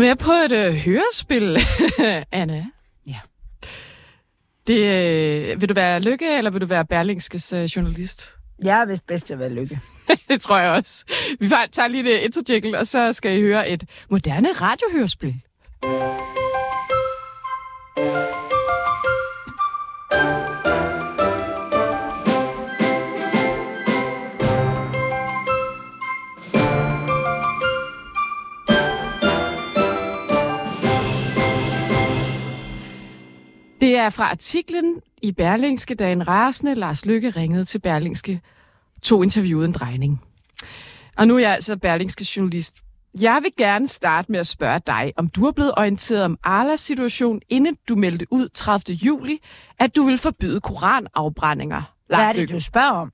med på et øh, hørespil, Anna. Ja. Det, øh, vil du være Lykke, eller vil du være Berlingskes øh, journalist? Jeg er vist bedst til at være lykke. det tror jeg også. Vi får- tager lige et intro og så skal I høre et moderne radiohørespil. Det er fra artiklen i Berlingske, da en rasende Lars Lykke ringede til Berlingske, tog interviewet en drejning. Og nu er jeg altså Berlingske journalist. Jeg vil gerne starte med at spørge dig, om du er blevet orienteret om Arlas situation, inden du meldte ud 30. juli, at du vil forbyde koranafbrændinger. Hvad Lars er det, Løkke. du spørger om?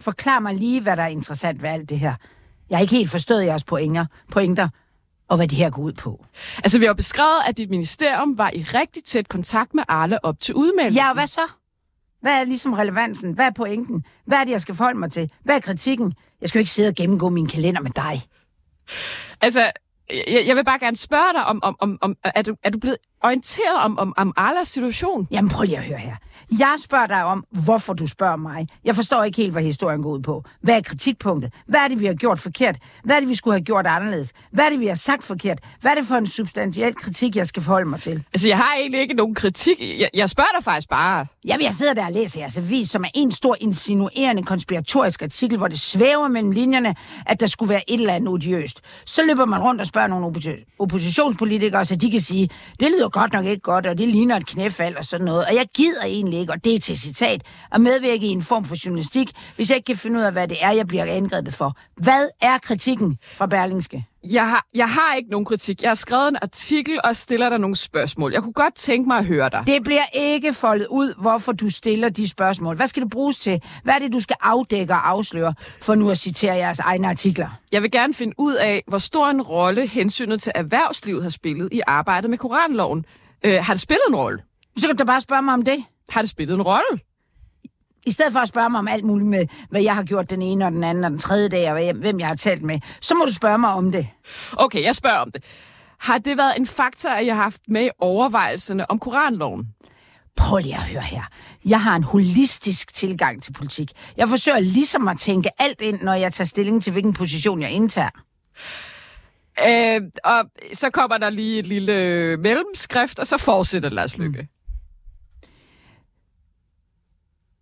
Forklar mig lige, hvad der er interessant ved alt det her. Jeg har ikke helt forstået jeres pointer, pointer og hvad det her går ud på. Altså, vi har beskrevet, at dit ministerium var i rigtig tæt kontakt med Arla op til udmeldingen. Ja, og hvad så? Hvad er ligesom relevansen? Hvad er pointen? Hvad er det, jeg skal forholde mig til? Hvad er kritikken? Jeg skal jo ikke sidde og gennemgå min kalender med dig. Altså, jeg, jeg vil bare gerne spørge dig, om, om, om, om er, du, er du blevet orienteret om, om, om Arlas situation? Jamen prøv lige at høre her. Jeg spørger dig om, hvorfor du spørger mig. Jeg forstår ikke helt, hvad historien går ud på. Hvad er kritikpunktet? Hvad er det, vi har gjort forkert? Hvad er det, vi skulle have gjort anderledes? Hvad er det, vi har sagt forkert? Hvad er det for en substantiel kritik, jeg skal forholde mig til? Altså, jeg har egentlig ikke nogen kritik. Jeg, jeg spørger dig faktisk bare. Jamen, jeg sidder der og læser jeres avis, som er en stor insinuerende konspiratorisk artikel, hvor det svæver mellem linjerne, at der skulle være et eller andet odiøst. Så løber man rundt og spørger nogle oppo- oppositionspolitikere, så de kan sige, det lyder godt nok ikke godt, og det ligner et knæfald og sådan noget. Og jeg gider egentlig ikke, og det er til citat, at medvirke i en form for journalistik, hvis jeg ikke kan finde ud af, hvad det er, jeg bliver angrebet for. Hvad er kritikken fra Berlingske? Jeg har, jeg har ikke nogen kritik. Jeg har skrevet en artikel og stiller dig nogle spørgsmål. Jeg kunne godt tænke mig at høre dig. Det bliver ikke foldet ud, hvorfor du stiller de spørgsmål. Hvad skal det bruges til? Hvad er det, du skal afdække og afsløre, for nu at citere jeres egne artikler? Jeg vil gerne finde ud af, hvor stor en rolle hensynet til erhvervslivet har spillet i arbejdet med koranloven. Øh, har det spillet en rolle? Så kan du bare spørge mig om det. Har det spillet en rolle? I stedet for at spørge mig om alt muligt med, hvad jeg har gjort den ene og den anden og den tredje dag, og hvem jeg har talt med, så må du spørge mig om det. Okay, jeg spørger om det. Har det været en faktor, at jeg har haft med i overvejelserne om koranloven? Prøv lige at høre her. Jeg har en holistisk tilgang til politik. Jeg forsøger ligesom at tænke alt ind, når jeg tager stilling til, hvilken position jeg indtager. Øh, og så kommer der lige et lille mellemskrift, og så fortsætter Lars Lykke.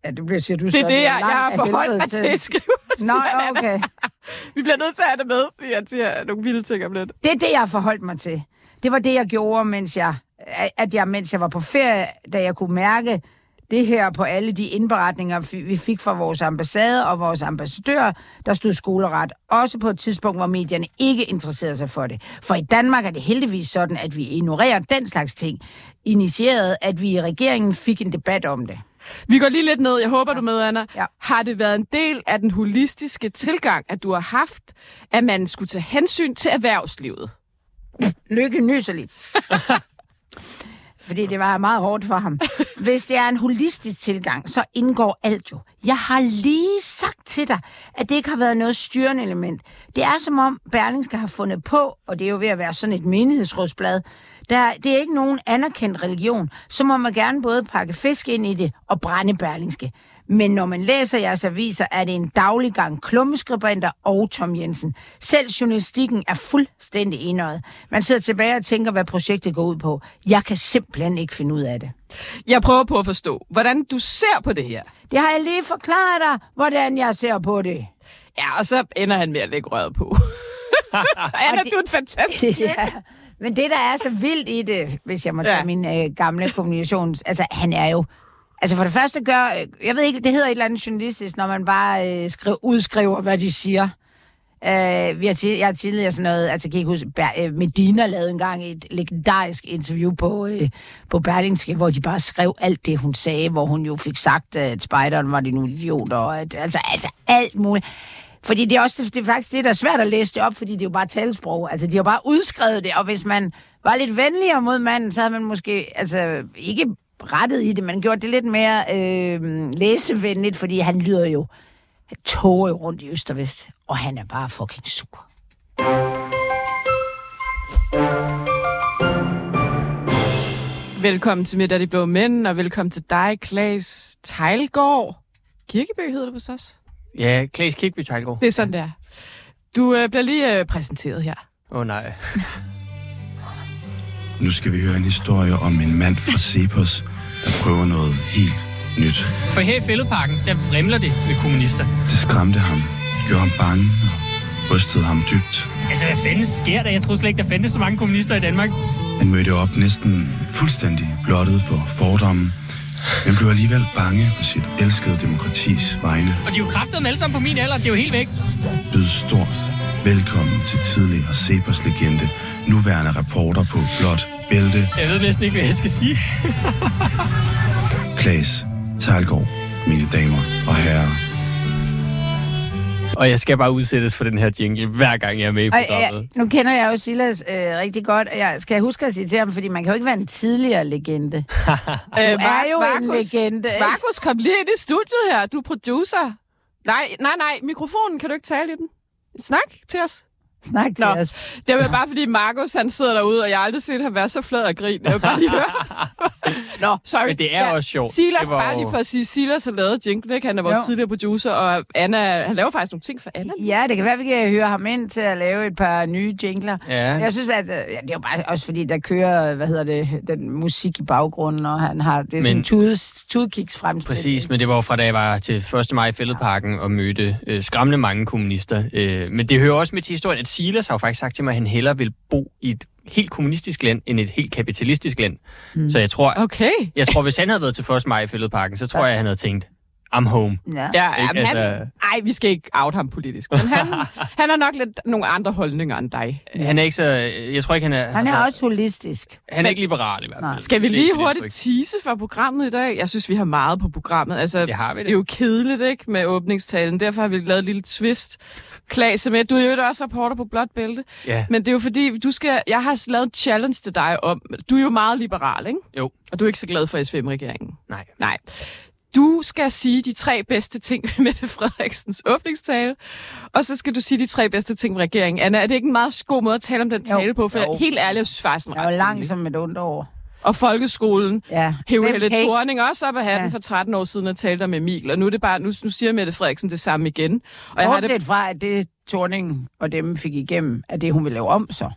Ja, det bliver siger, du Det er det, jeg, jeg har forholdt mig til at skrive. Nå, okay. Vi bliver nødt til at have det med, fordi jeg siger nogle vilde ting om lidt. Det er det, jeg har forholdt mig til. Det var det, jeg gjorde, mens jeg, at jeg, mens jeg var på ferie, da jeg kunne mærke det her på alle de indberetninger, vi fik fra vores ambassade og vores ambassadør, der stod skoleret. Også på et tidspunkt, hvor medierne ikke interesserede sig for det. For i Danmark er det heldigvis sådan, at vi ignorerer den slags ting. Initieret, at vi i regeringen fik en debat om det. Vi går lige lidt ned. Jeg håber, du er med, Anna. Ja. Har det været en del af den holistiske tilgang, at du har haft, at man skulle tage hensyn til erhvervslivet? Lykke nyserligt. Fordi det var meget hårdt for ham. Hvis det er en holistisk tilgang, så indgår alt jo. Jeg har lige sagt til dig, at det ikke har været noget styrende element. Det er som om Berlingske har fundet på, og det er jo ved at være sådan et menighedsrådsblad, der, det er ikke nogen anerkendt religion, så må man gerne både pakke fisk ind i det og brænde Berlingske. Men når man læser jeres aviser, er det en daglig gang klummeskribenter og Tom Jensen. Selv journalistikken er fuldstændig indøjet. Man sidder tilbage og tænker, hvad projektet går ud på. Jeg kan simpelthen ikke finde ud af det. Jeg prøver på at forstå, hvordan du ser på det her. Det har jeg lige forklaret dig, hvordan jeg ser på det. Ja, og så ender han med at lægge røret på. Anna, det- du er en fantastisk ja. Men det, der er så vildt i det, hvis jeg må tage Ja. min øh, gamle kommunikations... Altså, han er jo... Altså, for det første gør... øh, Jeg ved ikke, det hedder et eller andet journalistisk, når man bare øh, skriver, udskriver, hvad de siger. Øh, vi har ti- jeg har tidligere sådan noget... Altså, kan ikke huske... Ber- øh, Medina lavede engang et legendarisk interview på, øh, på Berlingske, hvor de bare skrev alt det, hun sagde, hvor hun jo fik sagt, at spejderen var en idiot, og at, altså, altså alt muligt. Fordi det er også det er faktisk det, der er svært at læse det op, fordi det er jo bare talsprog. Altså, de har bare udskrevet det, og hvis man var lidt venligere mod manden, så havde man måske altså, ikke rettet i det, men gjort det lidt mere øh, læsevenligt, fordi han lyder jo tåge rundt i øst og vest, og han er bare fucking super. Velkommen til Midt af de Blå Mænd, og velkommen til dig, Klaas Tejlgaard. Kirkeby hedder det hos os. Ja, Klaas Kirkby Tejlgaard. Det er sådan, det er. Du øh, bliver lige øh, præsenteret her. Åh oh, nej. Nu skal vi høre en historie om en mand fra Cepos, der prøver noget helt nyt. For her i Fælledparken, der vrimler det med kommunister. Det skræmte ham, gjorde ham bange og rystede ham dybt. Altså, hvad fanden sker der? Jeg troede slet ikke, der fandtes så mange kommunister i Danmark. Han mødte op næsten fuldstændig blottet for fordomme, men blev alligevel bange på sit elskede demokratis vegne. Og de er jo kraftedeme alle sammen på min alder. Det er jo helt væk. Lyd stort. Velkommen til tidligere Cepos legende, nuværende reporter på Blot Bælte, Jeg ved næsten ikke, hvad jeg skal sige. Klaas Tejlgaard, mine damer og herrer. Og jeg skal bare udsættes for den her jingle, hver gang jeg er med i Og, programmet. ja, nu kender jeg jo Silas øh, rigtig godt, og jeg skal huske at sige til ham, fordi man kan jo ikke være en tidligere legende. Øh, er jo en legende? Markus, kom lige ind i studiet her. Du er producer. Nej, nej, nej. Mikrofonen, kan du ikke tale i den? Snak til os. Snak til Nå. os. Det er bare fordi Markus, han sidder derude, og jeg har aldrig set ham være så flad og grin. Jeg vil bare lige høre. Nå, sorry. Men det er også sjovt. Silas, Det var bare lige for at sige, Silas har lavet jingle, ikke? Han er vores Jo. tidligere producer, og Anna, han laver faktisk nogle ting for Anna. Ja, det kan være, vi kan høre ham ind til at lave et par nye jingler. Ja. Jeg synes, at ja, det er jo bare også fordi, der kører, hvad hedder det, den musik i baggrunden, og han har, det er sådan Men- en tudes, tudekiks fremstilling. Præcis, men det var jo fra da jeg var til 1. maj i Fælledparken og mødte øh, skræmmende mange kommunister. Øh, men det hører også med til historien, at Silas har jo faktisk sagt til mig, at han hellere vil bo i et helt kommunistisk land, end et helt kapitalistisk land. Mm. Så jeg tror, Okay. jeg tror, hvis han havde været til 1. maj i Fælledparken, så tror jeg, han havde tænkt, I'm home. Ja. Ja, Ikke? jamen, han, Altså- ej, vi skal ikke out ham politisk, men han, han har nok lidt nogle andre holdninger end dig. Han er ikke så... Jeg tror ikke, han er... Han er altså, også holistisk. Han er ikke liberal i hvert fald. Nej. Skal vi lige hurtigt tease for programmet i dag? Jeg synes, vi har meget på programmet. Altså, Det har vi det det. er jo kedeligt, ikke, med åbningstalen. Derfor har vi lavet et lille twist. Klaas med. Du er jo også reporter på Blåt Bælte. Ja. Men det er jo fordi, du skal, jeg har lavet en challenge til dig om... Du er jo meget liberal, ikke? Jo. Og du er ikke så glad for SVM-regeringen. Nej. Nej. Du skal sige de tre bedste ting ved Mette Frederiksens åbningstale, og så skal du sige de tre bedste ting ved regeringen. Anna, er det ikke en meget god måde at tale om den Jo. tale på? For Jo. helt ærligt, jeg synes faktisk, den Jeg langt rolig. som et ondt år. Og folkeskolen. Ja. Hæv Helle ikke- Thorning også op af hatten Ja. for 13 år siden og talte om Emil, og nu, er det bare, nu, nu siger Mette Frederiksen det samme igen. Og jeg har det, Bortset fra, at det Torning og dem fik igennem, at det hun vil lave om så.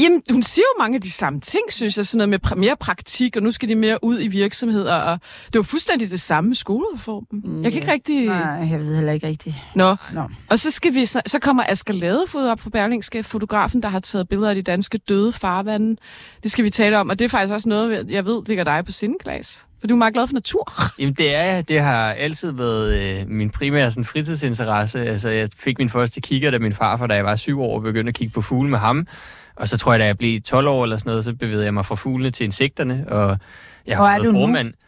Jamen, hun siger jo mange af de samme ting, synes jeg. Sådan noget med mere praktik, og nu skal de mere ud i virksomheder. Og det var fuldstændig det samme med skolereformen. Mm, jeg kan ikke rigtig... Nej, jeg ved heller ikke rigtigt. Nå. Nå. Og så, skal vi, så kommer Asger Ladefod op fra Berlingske, fotografen, der har taget billeder af de danske døde farvande. Det skal vi tale om, og det er faktisk også noget, jeg ved ligger dig på sindeglas. For du er meget glad for natur. Jamen det er jeg. Det har altid været øh, min primære sådan, fritidsinteresse. Altså jeg fik min første kigger, da min farfar, da jeg var syv år, begyndte at kigge på fugle med ham. Og så tror jeg, da jeg blev 12 år eller sådan noget, så bevægede jeg mig fra fuglene til insekterne, og jeg har været nu? formand. F-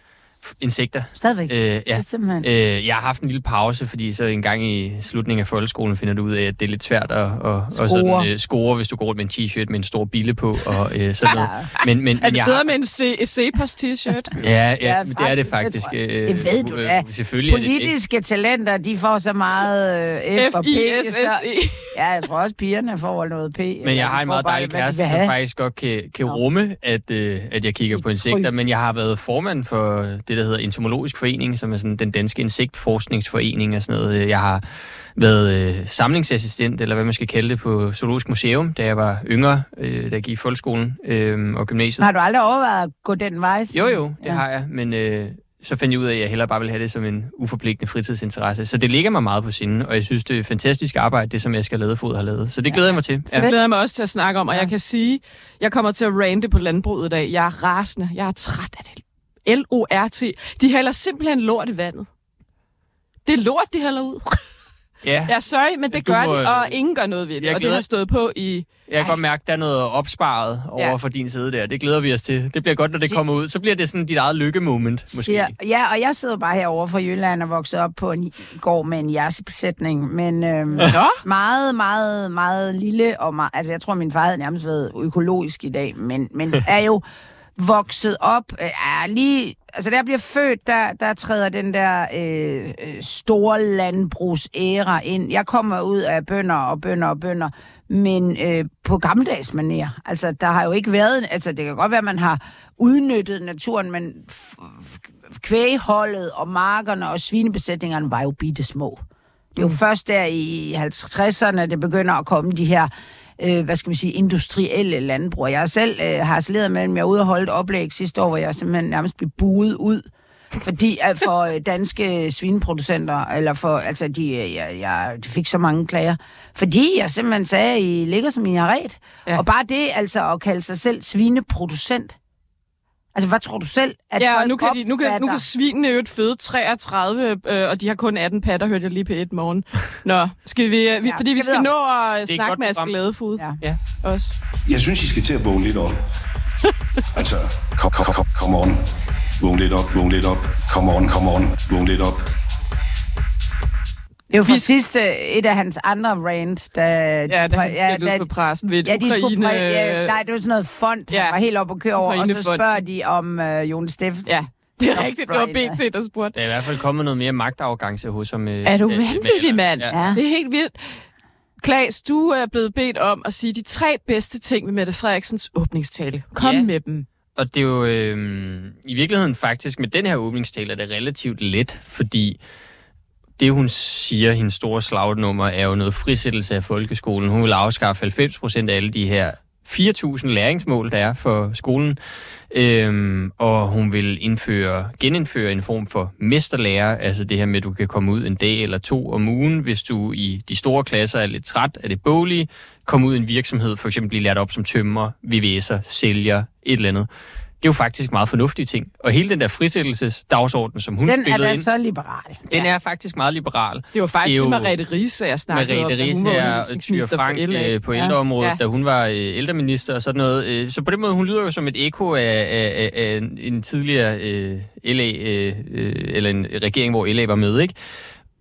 Insekter. Stadigvæk. Øh, ja. Det er simpelthen... Øh, jeg har haft en lille pause, fordi så en gang i slutningen af folkeskolen finder du ud af, at det er lidt svært at, at, at sådan, Score. øh, score, hvis du går rundt med en t-shirt med en stor bille på og øh, sådan noget. Men, men, Er men det jeg bedre har, med en C- Cepos t-shirt? Ja, ja, Ja, men det er det faktisk, det faktisk. øh, Det ved du øh, da. Selvfølgelig er det. Politiske talenter, de får så meget øh, F og P. Så, F-I-S-S-E. ja, jeg tror også, pigerne får noget P. Men jeg har en meget dejlig kæreste, som faktisk godt kan, kan rumme, at, øh, at jeg kigger på insekter. Men jeg har været formand for det, der hedder Entomologisk Forening, som er sådan den danske insektforskningsforening og sådan noget. Jeg har været øh, samlingsassistent, eller hvad man skal kalde det, på Zoologisk Museum, da jeg var yngre, øh, da jeg gik i folkeskolen øh, og gymnasiet. Har du aldrig overvejet at gå den vej? Jo, jo, det Ja. har jeg, men øh, så fandt jeg ud af, at jeg hellere bare vil have det som en uforpligtende fritidsinteresse. Så det ligger mig meget på sinde, og jeg synes, det er fantastisk arbejde, det som Asger Ladefod har lavet. Så det glæder jeg mig til. Det Ja. glæder jeg mig også til at snakke om, og Ja. jeg kan sige, jeg kommer til at rante på landbruget i dag. Jeg er rasende. Jeg er træt af det. L-O-R-T. De hælder simpelthen lort i vandet. Det er lort, de hælder ud. Ja. Ja, sorry, men det Du gør må- de, og ingen gør noget ved det. Jeg Og det glæder- har stået på i... Jeg kan godt mærke, at der er noget opsparet over Ja. for din side der. Det glæder vi os til. Det bliver godt, når det kommer ud. Så bliver det sådan dit eget lykkemoment, måske. Siger, ja, og jeg sidder bare herovre fra Jylland og vokset op på en gård med en jersebesætning, men øhm, Nå, meget, meget, meget lille, og meget, altså jeg tror, min far havde nærmest været økologisk i dag, men, men er jo vokset op, øh, er lige, altså da jeg bliver født, der, der træder den der øh, øh, store landbrugsæra ind. Jeg kommer ud af bønder og bønder og bønder, men øh, på gammeldags manier. Altså, der har jo ikke været... Altså, det kan godt være, at man har udnyttet naturen, men kvægholdet og markerne og svinebesætningerne var jo bitte små. Det er jo mm. først der i 50'erne, det begynder at komme de her øh, hvad skal vi sige, industrielle landbrug. Jeg selv øh, har med, at jeg var ude og holde et oplæg sidste år, hvor jeg simpelthen nærmest blev buet ud fordi at for øh, danske svineproducenter, eller for, altså, de, øh, jeg, jeg, de fik så mange klager. Fordi jeg simpelthen sagde, I ligger som I har ret. Ja. Og bare det, altså, at kalde sig selv svineproducent. Altså, hvad tror du selv, at Ja, nu kan, de, nu, kan, nu kan svinene jo føde 33, øh, og de har kun 18 patter, hørte jeg lige på et morgen. Nå, skal vi, øh, vi Ja, fordi vi skal videre. nå at et snakke med. Aske Ladefod Ja. Ja. også. Jeg synes, I skal til at vågne lidt op. altså, kom, kom, kom, kom on. Vågn lidt op, vågn lidt op. Kom on, kom on. Vågn lidt op. Det er jo Vi- sidste, et af hans andre rant, da... Ja, da han skal ud på pressen ved Ja, de skulle Ukraine... præ- ja, nej, det var sådan noget fond, ja, Ja. han var helt oppe at køre over, og så spørger de om øh, Jon Steffen. Ja, det er rigtigt. Det var. BT, der spurgte. Der er i hvert fald kommet noget mere magtafgangse hos ham. øh, Er du øh, vanvittig, mand? Ja. Ja. Det er helt vildt. Klaas, du er blevet bedt om at sige de tre bedste ting ved Mette Frederiksens åbningstale. Kom Ja. med dem. Og det er jo øh, i virkeligheden faktisk med den her åbningstale er det relativt let, fordi det hun siger, hendes store slagnummer, er jo noget frisættelse af folkeskolen. Hun vil afskaffe 90 procent af alle de her 4.000 læringsmål, der er for skolen. Øhm, og hun vil indføre, genindføre en form for mesterlærer, altså det her med, at du kan komme ud en dag eller to om ugen, hvis du i de store klasser er lidt træt af det boglige, komme ud i en virksomhed, for eksempel blive lært op som tømmer, VVS'er, sælger, et eller andet. Det er jo faktisk meget fornuftige ting. Og hele den der frisættelsesdagsorden, som hun Den er spillede da ind, så liberal. den er faktisk meget liberal. Det var faktisk Det det, er Merete Riese, jeg snakkede om, hun Riese var er for Frank LA. øh, på Ja. ældreområdet, Ja. da hun var øh, ældreminister og sådan noget. Øh, så på den måde, hun lyder jo som et ekko af, af, af, af en- en tidligere øh, LA, øh, øh, eller en regering, hvor LA var med, ikke?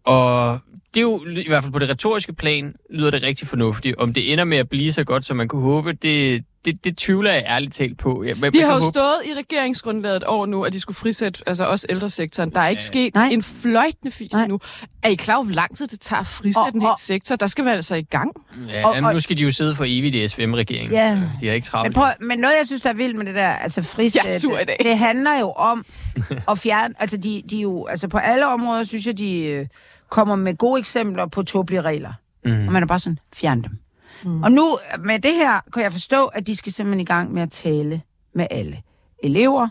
Og det er jo, i hvert fald på det retoriske plan, lyder det rigtig fornuftigt. Om det ender med at blive så godt, som man kunne håbe, det, det, det tvivler jeg ærligt talt på. Ja, man, De man har jo håbe- stået i regeringsgrundlaget et år nu, at de skulle frisætte altså også ældresektoren. Der er ikke sket Nej. en fløjtende fis Nej. endnu. Er I klar over, hvor lang tid det tager at frisætte Og- en hel og- sektor? Der skal man altså i gang. Ja, Og- jamen, nu skal de jo sidde for evigt i SVM-regeringen. Ja. De har ikke travlt. Men, prøv, men noget, jeg synes, der er vildt med det der, altså frisæt, Jeg sur i dag. det handler jo om at fjerne, altså de, de er jo, altså på alle områder, synes jeg, de øh, kommer med gode eksempler på tåbelige regler. Mm. Og man er bare sådan, fjern dem. Mm. Og nu, med det her, kan jeg forstå, at de skal simpelthen i gang med at tale med alle elever,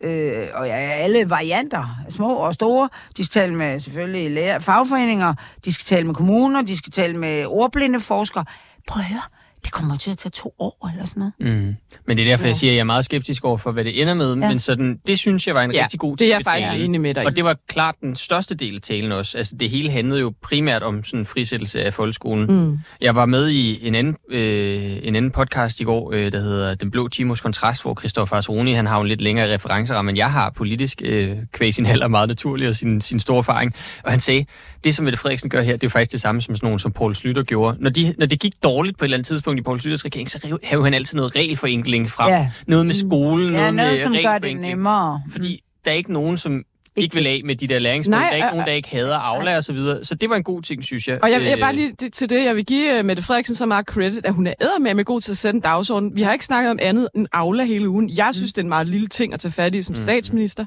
øh, og ja, alle varianter, små og store. De skal tale med selvfølgelig lærer, fagforeninger, de skal tale med kommuner, de skal tale med ordblinde forskere. Prøv at høre, det kommer til at tage to år eller sådan noget. Mm. Men det er derfor, jeg siger, at jeg er meget skeptisk over for, hvad det ender med. Ja. Men sådan, det synes jeg var en Ja, rigtig god det er jeg faktisk enig med dig. Og det var klart den største del af talen også. Altså, det hele handlede jo primært om sådan en frisættelse af folkeskolen. Mm. Jeg var med i en anden, øh, en anden podcast i går, øh, der hedder Den Blå Timos Kontrast, hvor Christoffer Asroni, han har en lidt længere referenceramme, end jeg har politisk, øh, kvæg sin alder meget naturlig og sin, sin store erfaring. Og han sagde, det som Mette Frederiksen gør her, det er jo faktisk det samme som sådan nogen, som Poul Slytter gjorde. Når, de, når det gik dårligt på et eller andet tidspunkt i Poul Slytters regering, så hævde han altid noget regelforenkling frem. Ja. Noget med skolen, Ja, noget, noget, med som gør det nemmere. Fordi der er ikke nogen, som ikke vil af med de der læringsmål. Nej, der er ikke øh, nogen, der ikke hader Aula og så videre. Så det var en god ting, synes jeg. Og jeg, jeg Øh, bare lige det- til det, jeg vil give uh, Mette Frederiksen så meget credit, at hun er ædermed med god til at sætte en dagsorden. Vi har ikke snakket om andet end Aula hele ugen. Jeg synes, det er en meget lille ting at tage fat i som statsminister.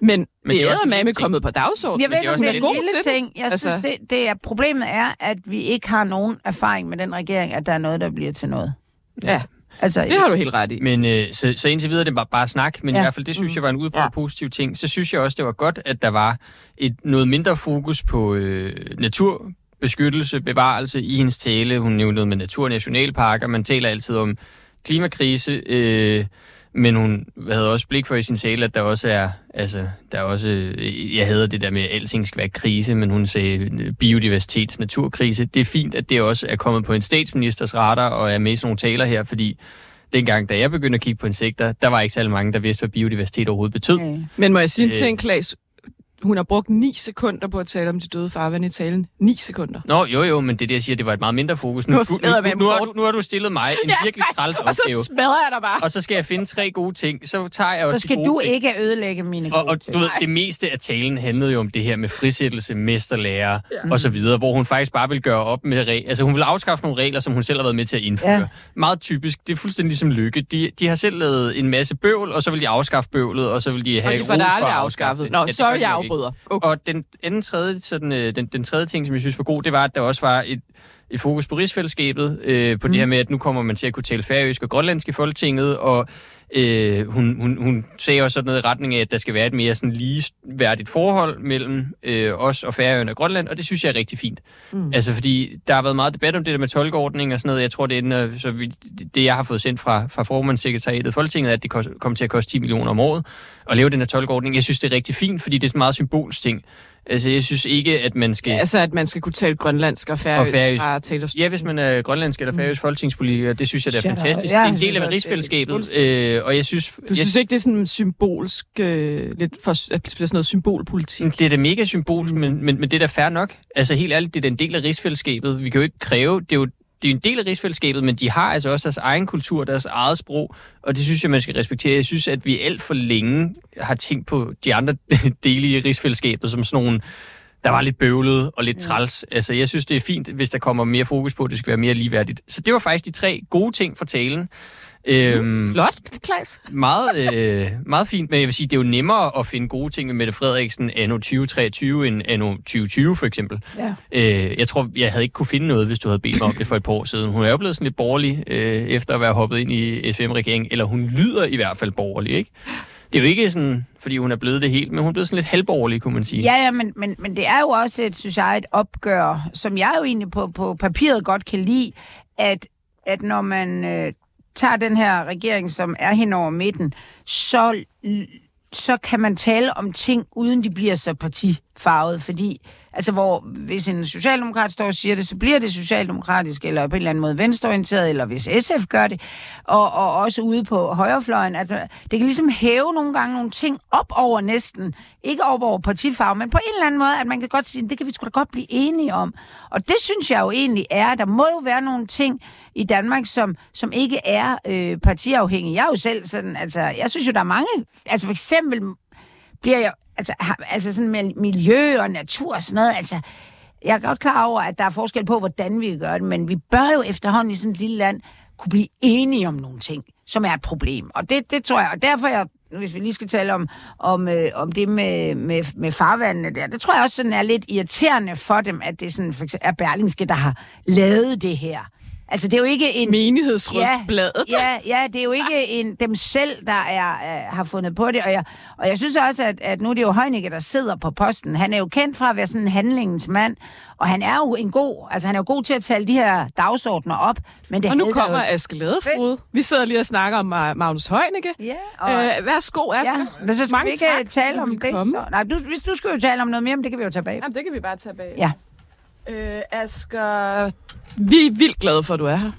Men, Men det er også er med kommet på dagsordenen. Jeg ved det ikke, er om det er en lille ting. Jeg Altså- synes, det, det er, problemet er, at vi ikke har nogen erfaring med den regering, at der er noget, der bliver til noget. Ja, Altså, det har du helt ret i. Men øh, så, så indtil videre, det var bare snak, men ja. I hvert fald, det synes jeg var en udbredt Ja. ja. positiv ting. Så synes jeg også, det var godt, at der var et noget mindre fokus på øh, naturbeskyttelse, bevarelse i hendes tale. Hun nævnte noget med naturnationalparker. Man taler altid om klimakrise, øh, men hun havde også blik for i sin tale, at der også er, altså, der er også, øh, jeg havde det der med, at alting skal være krise, men hun sagde øh, biodiversitets naturkrise. Det er fint, at det også er kommet på en statsministers radar og er med i sådan nogle taler her, fordi dengang, da jeg begyndte at kigge på insekter, der var ikke særlig mange, der vidste, hvad biodiversitet overhovedet betød. Okay. Men må jeg sige en Øh. ting, Klaas? Hun har brugt 9 sekunder på at tale om de døde farvand i talen. 9 sekunder. Nå, jo jo, men det er det, jeg siger, det var et meget mindre fokus. Nu, Nu er nu, nu, nu, har, du, nu har du stillet mig en virkelig træls Og så opgave. smadrer jeg dig bare. Og så skal jeg finde tre gode ting. Så tager jeg Så også skal de gode du ting. ikke ødelægge mine Og, gode og ting. du ved, det meste af talen handlede jo om det her med frisættelse, mesterlærer ja. og så videre, hvor hun faktisk bare vil gøre op med regler. Altså hun vil afskaffe nogle regler, som hun selv har været med til at indføre. Ja. Ja. Meget typisk. Det er fuldstændig ligesom Lykke. De, de har selv lavet en masse bøvl, og så vil de afskaffe bøvlet, og så vil de Og have de får det aldrig afskaffet. Nå, sorry, jeg. Afbryder. Okay. Og den anden tredje, sådan, øh, den, den tredje ting, som jeg synes var god, det var, at der også var et, et fokus på rigsfællesskabet, øh, på mm. det her med, at nu kommer man til at kunne tale færøsk og grønlandsk i Folketinget, og øh, hun, hun, hun sagde også sådan noget i retning af, at der skal være et mere sådan ligeværdigt forhold mellem øh, os og Færøerne og Grønland, og det synes jeg er rigtig fint. Mm. Altså, fordi der har været meget debat om det der med tolkeordning og sådan noget. Jeg tror, det er så vi, det, jeg har fået sendt fra, fra formandssekretariatet i Folketinget, at det kost, kommer til at koste 10 millioner om året at lave den her tolkeordning. Jeg synes, det er rigtig fint, fordi det er en meget symbolsk ting. Altså, jeg synes ikke, at man skal... Altså, at man skal kunne tale grønlandsk og færøsk, Og færøsk. fra talerstolen. Ja, hvis man er grønlandsk eller færøsk folketingspolitiker, det synes jeg, det er up. fantastisk. Ja, det er en del af rigsfællesskabet, øh, og jeg synes... Du jeg, synes ikke, det er sådan symbolsk, øh, lidt for, at det bliver sådan noget symbolpolitik? det er da mega symbolsk, men, men, men det er da fair nok. Altså helt ærligt, det er da en del af rigsfællesskabet. Vi kan jo ikke kræve... Det er jo det er en del af rigsfællesskabet, men de har altså også deres egen kultur, deres eget sprog, og det synes jeg, man skal respektere. Jeg synes, at vi alt for længe har tænkt på de andre dele i rigsfællesskabet som sådan nogle, der var lidt bøvlet og lidt træls. Altså, jeg synes, det er fint, hvis der kommer mere fokus på, at det skal være mere ligeværdigt. Så det var faktisk de tre gode ting fra talen. Øhm, Flot, Klaas. meget, øh, meget fint, men jeg vil sige, det er jo nemmere at finde gode ting med Mette Frederiksen anno 2023 end anno 2020 for eksempel. Ja. Øh, jeg tror, jeg havde ikke kunne finde noget, hvis du havde bedt mig om det for et par år siden. Hun er jo blevet sådan lidt borgerlig, øh, efter at være hoppet ind i SVM-regeringen, eller hun lyder i hvert fald borgerlig, ikke? Det er jo ikke sådan, fordi hun er blevet det helt, men hun er blevet sådan lidt halvborgerlig, kunne man sige. Ja, ja, men, men, men det er jo også, et, synes jeg, et opgør, som jeg jo egentlig på, på papiret godt kan lide, at, at når man øh, tager den her regering, som er hen over midten, så, så kan man tale om ting, uden de bliver så partifarvet, fordi altså hvor hvis en socialdemokrat står og siger det, så bliver det socialdemokratisk, eller på en eller anden måde venstreorienteret, eller hvis SF gør det, og, og også ude på højrefløjen. Altså, det kan ligesom hæve nogle gange nogle ting op over næsten, ikke op over partifarve, men på en eller anden måde, at man kan godt sige, det kan vi sgu da godt blive enige om. Og det synes jeg jo egentlig er, der må jo være nogle ting i Danmark, som, som ikke er øh, partiafhængige. Jeg er jo selv sådan, altså, jeg synes jo, der er mange, altså for eksempel bliver jeg, altså, har, altså sådan med miljø og natur og sådan noget, altså, jeg er godt klar over, at der er forskel på, hvordan vi gør det, men vi bør jo efterhånden i sådan et lille land kunne blive enige om nogle ting, som er et problem. Og det, det tror jeg, og derfor jeg, hvis vi lige skal tale om, om, øh, om det med, med, med farvandene der, det tror jeg også sådan er lidt irriterende for dem, at det sådan, for eksempel, er Berlingske, der har lavet det her. Altså, det er jo ikke en... Menighedsrådsbladet. Ja, ja, det er jo ikke en, dem selv, der er, øh, har fundet på det. Og jeg, og jeg synes også, at, at nu er det jo Heunicke, der sidder på posten. Han er jo kendt fra at være sådan en handlingens mand. Og han er jo en god, altså han er jo god til at tale de her dagsordner op. Men det Og nu kommer jo. Aske Ladefrode. Vi sidder lige og snakker om Ma- Magnus Højnække. Ja, og, Øh, værsgo, Aske. ja, men så skal Mange vi ikke tak, tale om det. komme. Så, nej, du, hvis du skal jo tale om noget mere, men det kan vi jo tage bag. Jamen, det kan vi bare tage bag. Ja. Øh, Asger, vi er vildt glade for, at du er her.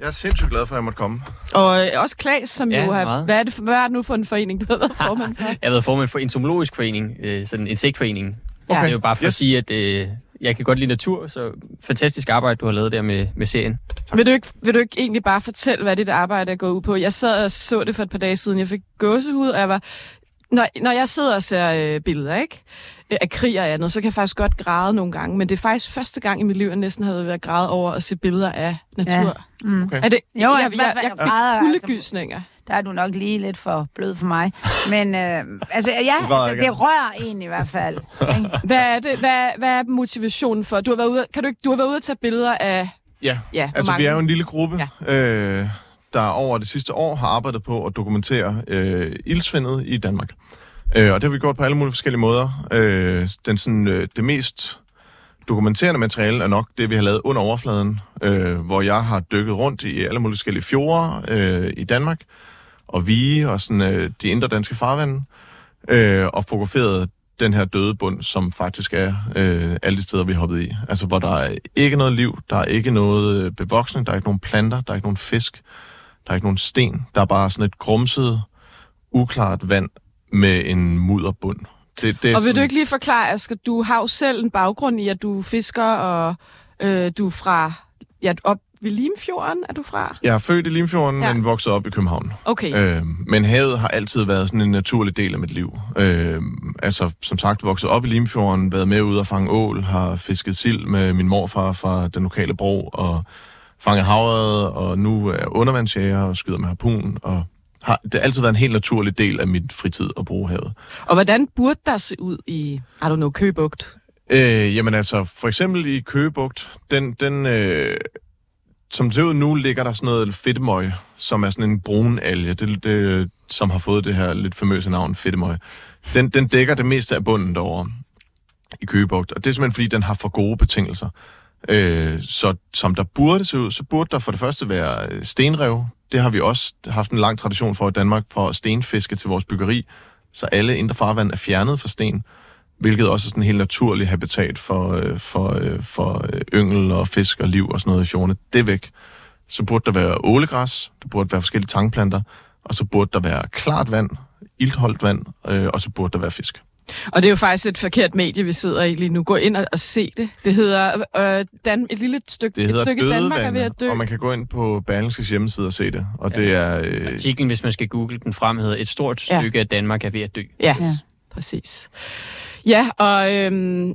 Jeg er sindssygt glad for, at jeg måtte komme. Og øh, også Klaas, som Ja, jo har... meget. Hvad er, det, for- hvad er det nu for en forening, du har været formand for? Jeg har været formand for entomologisk forening, øh, sådan en insektforening. Okay. Det er jo bare for yes. At sige, at øh, jeg kan godt lide natur, så fantastisk arbejde, du har lavet der med, med serien. Vil du, ikke, vil du ikke egentlig bare fortælle, hvad dit arbejde er gået ud på? Jeg sad og så det for et par dage siden. Jeg fik gåsehud, og jeg var... Når, når jeg sidder og ser øh, billeder, ikke? Af krig og andet, så kan jeg faktisk godt græde nogle gange. Men det er faktisk første gang i mit liv, jeg næsten har været græde over at se billeder af natur. Ja. Mm. Okay. Er det, Jo, jeg, altså, jeg, jeg jeg græder, fik altså. kuldegysninger. Der er du nok lige lidt for blød for mig. Men øh, altså, ja, altså, det rører en i hvert fald. ikke? Hvad er, det, hvad, hvad er motivationen for? Du har været ude, kan du, ikke, du har været ude at tage billeder af... Ja, Ja, altså mange? vi er jo en lille gruppe, Ja. øh, der over det sidste år har arbejdet på at dokumentere øh, ildsvindet i Danmark. Øh, og det har vi gjort på alle mulige forskellige måder. Øh, den, sådan, øh, det mest dokumenterende materiale er nok det, vi har lavet under overfladen, øh, hvor jeg har dykket rundt i alle mulige forskellige fjorde øh, i Danmark, og vige og sådan, øh, de indre danske farvande, øh, og fotograferet den her døde bund, som faktisk er øh, alle de steder, vi er hoppet i. Altså, hvor der er ikke noget liv, der er ikke noget øh, bevoksning, der er ikke nogen planter, der er ikke nogen fisk, der er ikke nogen sten. Der er bare sådan et grumset, uklart vand med en mudderbund. Det, det Og vil du sådan- ikke lige forklare, Asger, du har jo selv en baggrund i, at du fisker, og øh, du er fra, ja, op ved Limfjorden, er du fra? Jeg er født i Limfjorden, ja. men vokset op i København. Okay. Øh, men havet har altid været sådan en naturlig del af mit liv. Øh, altså, som sagt, vokset op i Limfjorden, været med ud og fange ål, har fisket sild med min morfar fra den lokale bro, og fanget havret, og nu er jeg undervandsjæger og skyder med harpun, og har, det har altid været en helt naturlig del af mit fritid at bruge havet. Og hvordan burde der se ud i, har du noget købugt? Øh, jamen altså, for eksempel i Køgebugt, den, den øh, som det ser ud nu, ligger der sådan noget fedtemøg, som er sådan en brun alge, det, det, som har fået det her lidt famøse navn, fedtemøg. Den, den dækker det meste af bunden derovre i Køgebugt, og det er simpelthen fordi, den har for gode betingelser. Øh, så som der burde se ud, så burde der for det første være øh, stenrev. Det har vi også haft en lang tradition for i Danmark, for at stenfiske til vores byggeri, så alle indre farvand er fjernet fra sten hvilket også er sådan en helt naturlig habitat for, øh, for, øh, for yngel og fisk og liv og sådan noget i fjordene. Det er væk. Så burde der være ålegræs, der burde være forskellige tangplanter, og så burde der være klart vand, iltholdt vand, øh, og så burde der være fisk. Og det er jo faktisk et forkert medie, vi sidder i lige nu. Gå ind og, og se det. Det hedder øh, Dan, et lille stykke, Det et stykke Danmark er ved at dø. og man kan gå ind på Berlingskes hjemmeside og se det. Og ja. det er... Øh, Artiklen, hvis man skal google den frem, hedder Et stort Ja. stykke af Danmark er ved at dø. Ja, Ja. ja, præcis. Ja, og øhm,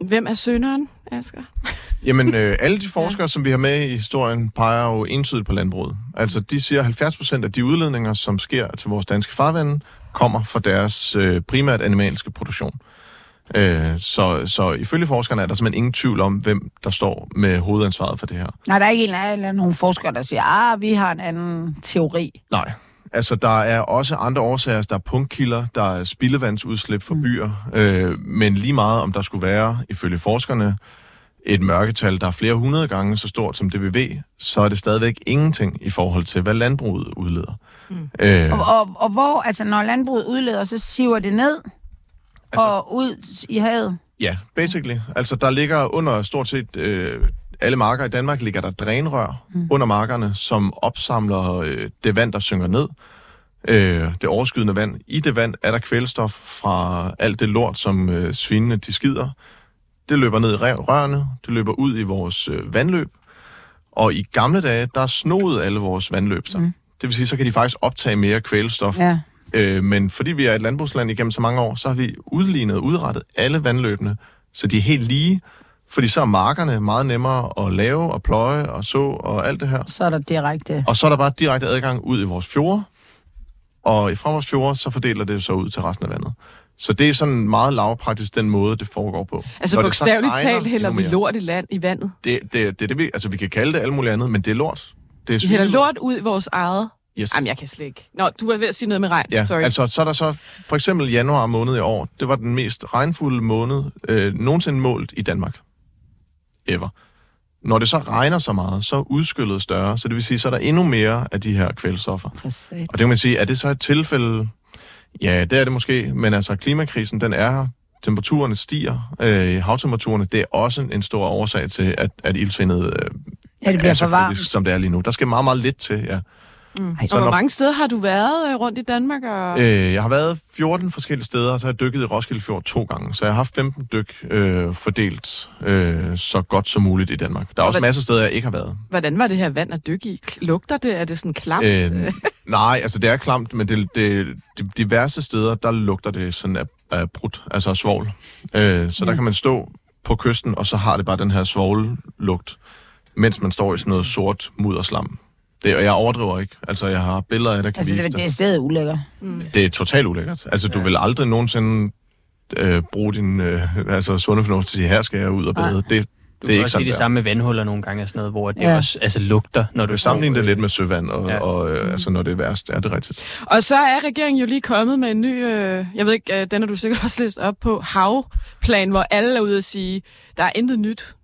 hvem er sønderen, Asger? Jamen, øh, alle de forskere, ja. som vi har med i historien, peger jo entydigt på landbruget. Altså, de siger, at 70 procent af de udledninger, som sker til vores danske farvande, kommer fra deres øh, primært animalske produktion. Øh, så, så ifølge forskerne er der simpelthen ingen tvivl om, hvem der står med hovedansvaret for det her. Nej, der er ikke en eller nogen forskere, der siger, ah, vi har en anden teori. Nej. Altså, der er også andre årsager. Der er punktkilder, der er spildevandsudslip fra byer. Øh, men lige meget, om der skulle være, ifølge forskerne, et mørketal, der er flere hundrede gange så stort som ved, så er det stadigvæk ingenting i forhold til, hvad landbruget udleder. Mm. Øh, Og, og, og hvor, altså når landbruget udleder, så siver det ned Altså- og ud i havet. ja, basically. Altså, der ligger under stort set øh, alle marker i Danmark, ligger der drænrør mm. under markerne, som opsamler øh, det vand, der synker ned. Øh, det overskydende vand. I det vand er der kvælstof fra alt det lort, som øh, svinene de skider. Det løber ned i rør- rørene, det løber ud i vores øh, vandløb. Og i gamle dage, der snoede alle vores vandløb sig. Mm. Det vil sige, så kan de faktisk optage mere kvælstof. Ja. Øh, men fordi vi er et landbrugsland igennem så mange år, så har vi udlignet og udrettet alle vandløbene, så de er helt lige. Fordi så er markerne meget nemmere at lave og pløje og så og alt det her. Så er der direkte... Og så er der bare direkte adgang ud i vores fjorde, og fra vores fjorde, så fordeler det så ud til resten af vandet. Så det er sådan meget lavpraktisk den måde, det foregår på. Altså Når bogstaveligt talt hælder vi lort i land i vandet. Det, det, det, det vi, altså, vi kan kalde det alt muligt andet, men det er lort. Det er Vi hælder lort ud i vores eget... Yes. Jamen, jeg kan slet ikke. Nå, du var ved at sige noget med regn. Ja, Sorry. altså så er der så for eksempel januar måned i år, det var den mest regnfulde måned øh, nogensinde målt i Danmark. Ever. Når det så regner så meget, så er udskyllet større, så det vil sige, så er der endnu mere af de her kvælstoffer. Og det kan man sige, er det så et tilfælde? Ja, det er det måske, men altså klimakrisen, den er her. Temperaturerne stiger, øh, havtemperaturerne, det er også en stor årsag til, at, at ildsvindet øh, Ja, det bliver er så kritisk, som det er lige nu. Der skal meget, meget lidt til, ja. Ej, Så og hvor når- mange steder har du været øh, rundt i Danmark? Og... Øh, jeg har været 14 forskellige steder, og så har jeg dykket i Roskilde Fjord to gange. Så jeg har haft 15 dyk øh, fordelt øh, så godt som muligt i Danmark. Der er også hvad- masser af steder, jeg ikke har været. Hvordan var det her vand at dykke i? Lugter det? Er det sådan klamt? Øh, nej, altså det er klamt, men det, det, de, værste steder, der lugter det sådan af, af brudt, altså af svovl. Øh, så der kan man stå på kysten, og så har det bare den her svovllugt, mens man står i sådan noget sort mudderslam. Det, og jeg overdriver ikke. Altså, jeg har billeder af jeg kan Altså, vise det, det er stedet ulækkert. Det er totalt ulækkert. Altså, du vil aldrig nogensinde øh, bruge din øh, altså, sunde fornuft til, her skal jeg ud og bade. Det, Du det er kan ikke også sådan, sige det der. samme med vandhuller nogle gange og sådan noget, hvor det Ja. også altså, lugter, når Du du kan sammenligne det lidt med søvand, og, Ja. ja. og øh, altså, når det er værst. Ja, det er rigtigt. Og så er regeringen jo lige kommet med en ny, øh, jeg ved ikke, øh, den har du sikkert også læst op på, havplan, hvor alle er ude at sige, der er intet nyt.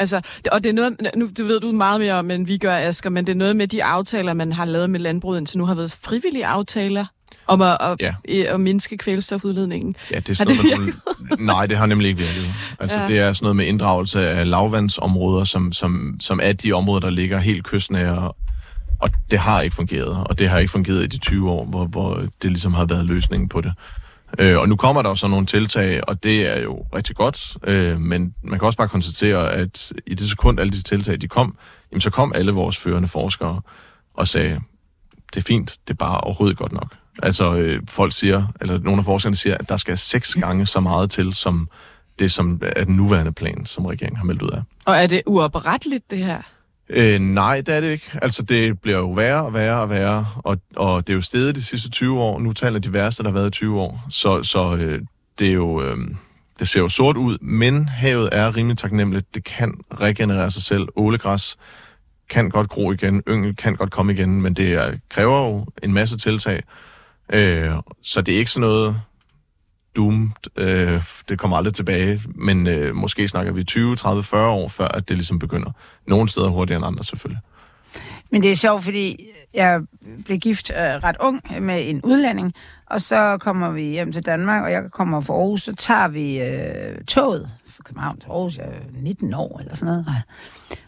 Altså, og det er noget, nu du ved du meget mere om, end vi gør, Asger, men det er noget med de aftaler, man har lavet med landbruget indtil nu, har været frivillige aftaler om at, at, Ja. at mindske kvælstofudledningen. Ja, det er Har sådan det noget, nogle- Nej, det har nemlig ikke virket. Altså, ja. det er sådan noget med inddragelse af lavvandsområder, som, som, som er de områder, der ligger helt kystnære. Og det har ikke fungeret, og det har ikke fungeret i de 20 år, hvor, hvor det ligesom har været løsningen på det. Øh, og nu kommer der jo så nogle tiltag, og det er jo rigtig godt, øh, men man kan også bare konstatere, at i det sekund, alle de tiltag de kom, jamen, så kom alle vores førende forskere og sagde, det er fint, det er bare overhovedet godt nok. Altså, øh, folk siger, eller nogle af forskerne siger, at der skal seks gange så meget til, som det, som er den nuværende plan, som regeringen har meldt ud af. Og er det uopretteligt, det her? Øh, nej, det er det ikke. Altså, det bliver jo værre og værre og værre, og, og det er jo stedet de sidste 20 år. Nu taler de værste, der har været i 20 år. Så, så øh, det er jo... Øh, det ser jo sort ud, men havet er rimelig taknemmeligt. Det kan regenerere sig selv. Ålegræs kan godt gro igen, yngel kan godt komme igen, men det er, kræver jo en masse tiltag. Øh, så det er ikke sådan noget doomed. Øh, det kommer aldrig tilbage, men øh, måske snakker vi 20, 30, 40 år, før at det ligesom begynder. Nogle steder hurtigere end andre, selvfølgelig. Men det er sjovt, fordi jeg blev gift øh, ret ung med en udlænding, og så kommer vi hjem til Danmark, og jeg kommer fra Aarhus, så tager vi øh, toget fra København til Aarhus, jeg er 19 år eller sådan noget.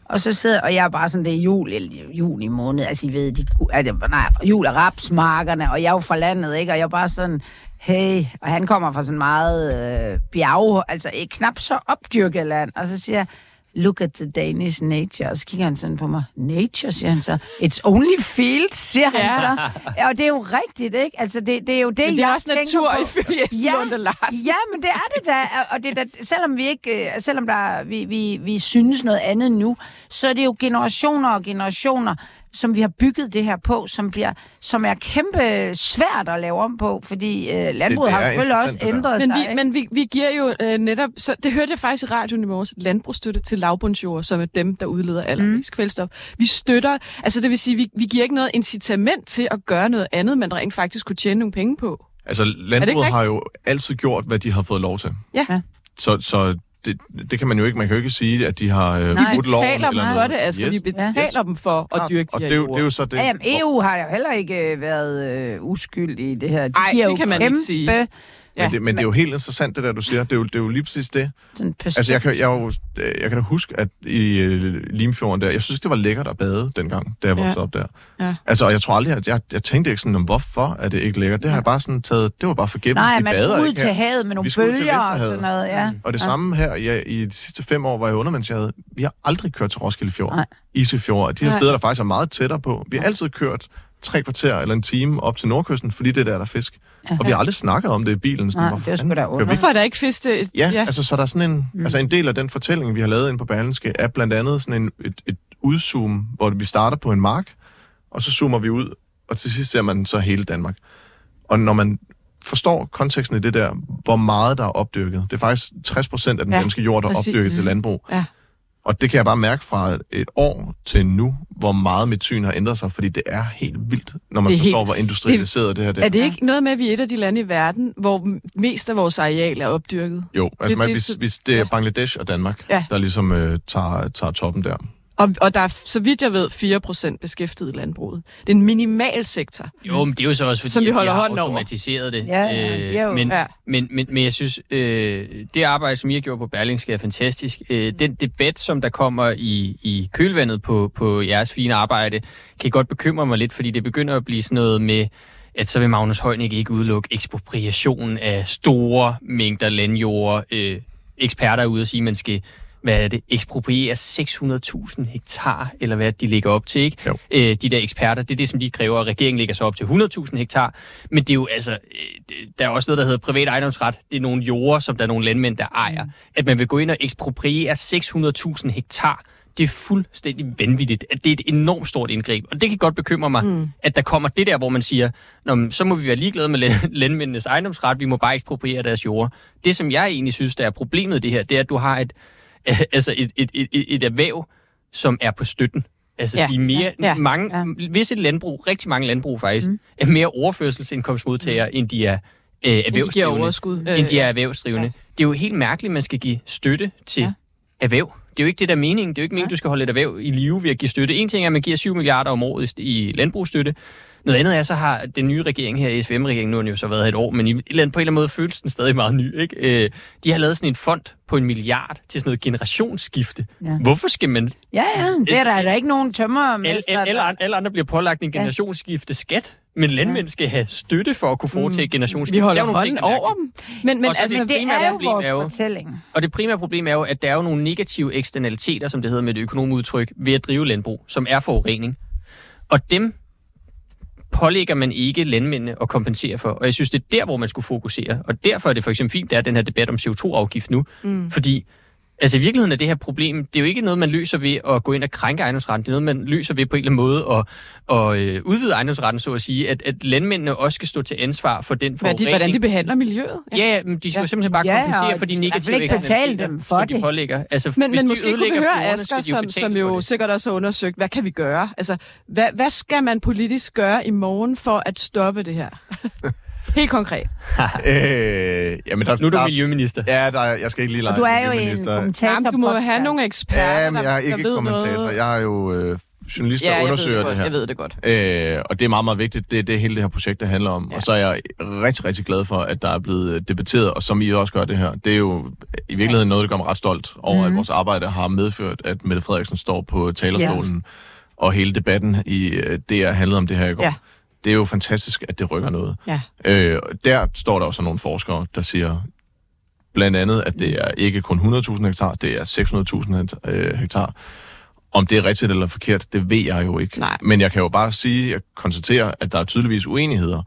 Og så sidder, og jeg er bare sådan, det er jul, juni måned, altså I ved, de, altså, nej, jul er rapsmarkerne, og jeg er jo fra landet, ikke? Og jeg er bare sådan, hey, og han kommer fra sådan meget øh, bjerg, altså et knap så opdyrket land, og så siger jeg, look at the Danish nature. Og så kigger han sådan på mig. Nature, siger han så. It's only fields, siger han Ja. så. Ja, og det er jo rigtigt, ikke? Altså, det, det er jo det, Men det er jeg også natur på. ifølge Ja, Larsen. Ja, men det er det da. Og det er da, selvom vi ikke, øh, selvom der, vi, vi, vi synes noget andet nu, så er det jo generationer og generationer, som vi har bygget det her på, som, bliver, som er kæmpe svært at lave om på, fordi øh, landbruget det har er selvfølgelig også det ændret Men sig. vi, ikke? men vi, vi giver jo øh, netop, så det hørte jeg faktisk i radioen i morges, landbrugsstøtte til lavbundsjord, som er dem, der udleder allermest mm. kvælstof. Vi støtter, altså det vil sige, vi, vi giver ikke noget incitament til at gøre noget andet, man rent faktisk kunne tjene nogle penge på. Altså, landbruget har jo altid gjort, hvad de har fået lov til. Ja. Ja. Så, så det, det kan man jo ikke, man kan jo ikke sige, at de har øh, Nej. Brudt loven betaler dem eller for det, Asger. Yes. Vi betaler Ja. dem for at dyrke Og de det her er, jo, det er jo så det. Ja, jamen, EU har jo heller ikke øh, været øh, uskyld i det her. De Ej, giver det jo kan man ikke kæmpe sige. Men, Ja. det, men det er jo helt interessant, det der, du siger. Det er jo, det er jo lige præcis det. sådan Altså, jeg kan, jeg, jo, jeg kan da huske, at i øh, Limfjorden der, jeg synes, det var lækkert at bade dengang, da jeg Ja. voksede op der. Ja. Altså, og jeg tror aldrig, at jeg, jeg tænkte ikke sådan, hvorfor er det ikke lækkert. Det har jeg bare sådan taget, det var bare forgæves. Nej, Vi man skal ud til her. havet med nogle bølger og sådan noget, ja. Og det ja. samme her, ja, i de sidste fem år, hvor jeg undervandsjade, vi har aldrig kørt til Roskilde Fjord, Nej. Isefjord, de her Nej. steder, der faktisk er meget tættere på. Vi har altid kørt tre kvarter eller en time op til Nordkysten, fordi det er der, der er fisk. Ja. Og vi har aldrig snakket om det i bilen. Sådan, Nej, det er sgu da under. Hvorfor er der ikke fisk til... Ja, ja, altså så er der sådan en, Mm. altså en del af den fortælling, vi har lavet inde på Berlinske, er blandt andet sådan en, et, et udzoom, hvor vi starter på en mark, og så zoomer vi ud, og til sidst ser man så hele Danmark. Og når man forstår konteksten i det der, hvor meget der er opdyrket, det er faktisk 60 procent af den Ja, danske jord, der er præcis. opdyrket til landbrug. Ja. Og det kan jeg bare mærke fra et år til nu, hvor meget mit syn har ændret sig, fordi det er helt vildt, når man Det er forstår, helt- hvor industrialiseret det, her det Er det ikke noget med, at vi er et af de lande i verden, hvor mest af vores areal er opdyrket? Jo, altså Det- man, det- hvis, hvis det er ja. Bangladesh og Danmark, Ja. der ligesom øh, tager, tager toppen der. Og, og der er, så vidt jeg ved, 4% beskæftiget i landbruget. Det er en minimal sektor. Jo, men det er jo så også, fordi Som vi holder har hånden over. automatiseret det. Ja, ja, det er jo- men, Ja. men, men, men jeg synes, øh, det arbejde, som I har gjort på Berlingske, er fantastisk. Øh, den debat, som der kommer i, i kølvandet på, på jeres fine arbejde, kan godt bekymre mig lidt, fordi det begynder at blive sådan noget med, at så vil Magnus Heunicke ikke udelukke ekspropriation af store mængder landjord. Øh, eksperter er ude og sige, at man skal hvad er det, ekspropriere 600.000 hektar, eller hvad de ligger op til, ikke? Jo. Øh, de der eksperter, det er det, som de kræver, og regeringen ligger så op til 100.000 hektar. Men det er jo altså, øh, der er også noget, der hedder privat ejendomsret. Det er nogle jorder, som der er nogle landmænd, der ejer. At man vil gå ind og ekspropriere 600.000 hektar, det er fuldstændig vanvittigt. At det er et enormt stort indgreb. Og det kan godt bekymre mig, mm. at der kommer det der, hvor man siger, Nå, men så må vi være ligeglade med land- landmændenes ejendomsret, vi må bare ekspropriere deres jorder. Det, som jeg egentlig synes, der er problemet i det her, det er, at du har et, altså et, et, et, et, erhverv, som er på støtten. Altså, Ja, ja, de er mere, ja, ja, ja, mange, ja. ja. et landbrug, rigtig mange landbrug faktisk, mm. er mere overførselsindkomstmodtagere, mm. end de er øh, De giver erhvervsdrivende. overskud. end de er ja. erhvervsdrivende. Ja. Det er jo helt mærkeligt, at man skal give støtte til Ja. ja. erhverv. Det er jo ikke det, der er meningen. Det er jo ikke meningen, du skal holde et erhverv i live ved at give støtte. En ting er, at man giver 7 milliarder om året i i landbrugsstøtte. Noget andet er, så har den nye regering her, SVM-regeringen, nu har den jo så været her et år, men i et eller andet, på en eller anden måde føles den stadig meget ny. Ikke? Øh, de har lavet sådan en fond på en milliard til sådan noget generationsskifte. Ja. Hvorfor skal man... Ja, ja, det er der, der er ikke nogen tømmer Alle, alle, alle, andre- bliver pålagt en generationsskifte skat. Men landmænd skal have støtte for at kunne foretage mm. Vi generationsskifte. holder Det er jo nogle ting, hånden der er over dem. Men, men det altså, det Det primære er jo problem vores er jo- fortælling. Og det primære problem er jo, at der er jo nogle negative eksternaliteter, som det hedder med et økonomudtryk, ved at drive landbrug, som er forurening. Og dem pålægger man ikke landmændene at kompensere for. Og jeg synes, det er der, hvor man skulle fokusere. Og derfor er det for eksempel fint, der er den her debat om CO2-afgift nu. Mm. Fordi altså, i virkeligheden er det her problem, det er jo ikke noget, man løser ved at gå ind og krænke ejendomsretten. Det er noget, man løser ved på en eller anden måde at, at øh, udvide ejendomsretten, så at sige. At, at landmændene også skal stå til ansvar for den hvad de, forurening. hvordan de behandler miljøet. Ja, ja, men de skal ja. Ja. simpelthen bare Ja, kompensere og for de negative ikke betale dem for som de det. pålægger. Altså, Men, hvis men de måske kunne vi høre Asger, skal de jo som, som jo det. sikkert også har undersøgt, hvad kan vi gøre? Altså, hvad, hvad skal man politisk gøre i morgen for at stoppe det her? Helt konkret. Øh, jamen, der, Nu er du der, miljøminister. Ja, der, jeg skal ikke lige lege Du er jo en miljøminister. kommentator. Jamen, du må have podcast. nogle eksperter, Ja, men jeg er der, ikke der kommentator. noget. Jeg er jo øh, journalist, der ja, ved undersøger det, det godt. her. Jeg ved det godt. Øh, og det er meget, meget vigtigt. Det er det, hele det her projekt, der handler om. Ja. Ja. Og så er jeg rigtig, rigtig glad for, at der er blevet øh, debatteret, og som I også gør det her. Det er jo i virkeligheden noget, der gør mig ret stolt over, mm. at vores arbejde har medført, at Mette Frederiksen står på talerstolen, yes. og hele debatten i øh, det er handlet om det her i går. Ja. Det er jo fantastisk, at det rykker noget. Ja. Øh, der står der også nogle forskere, der siger blandt andet, at det er ikke kun 100.000 hektar, det er 600.000 hektar- øh, hektar. Om det er rigtigt eller forkert, det ved jeg jo ikke. Nej. Men jeg kan jo bare sige, at konstatere, at der er tydeligvis uenigheder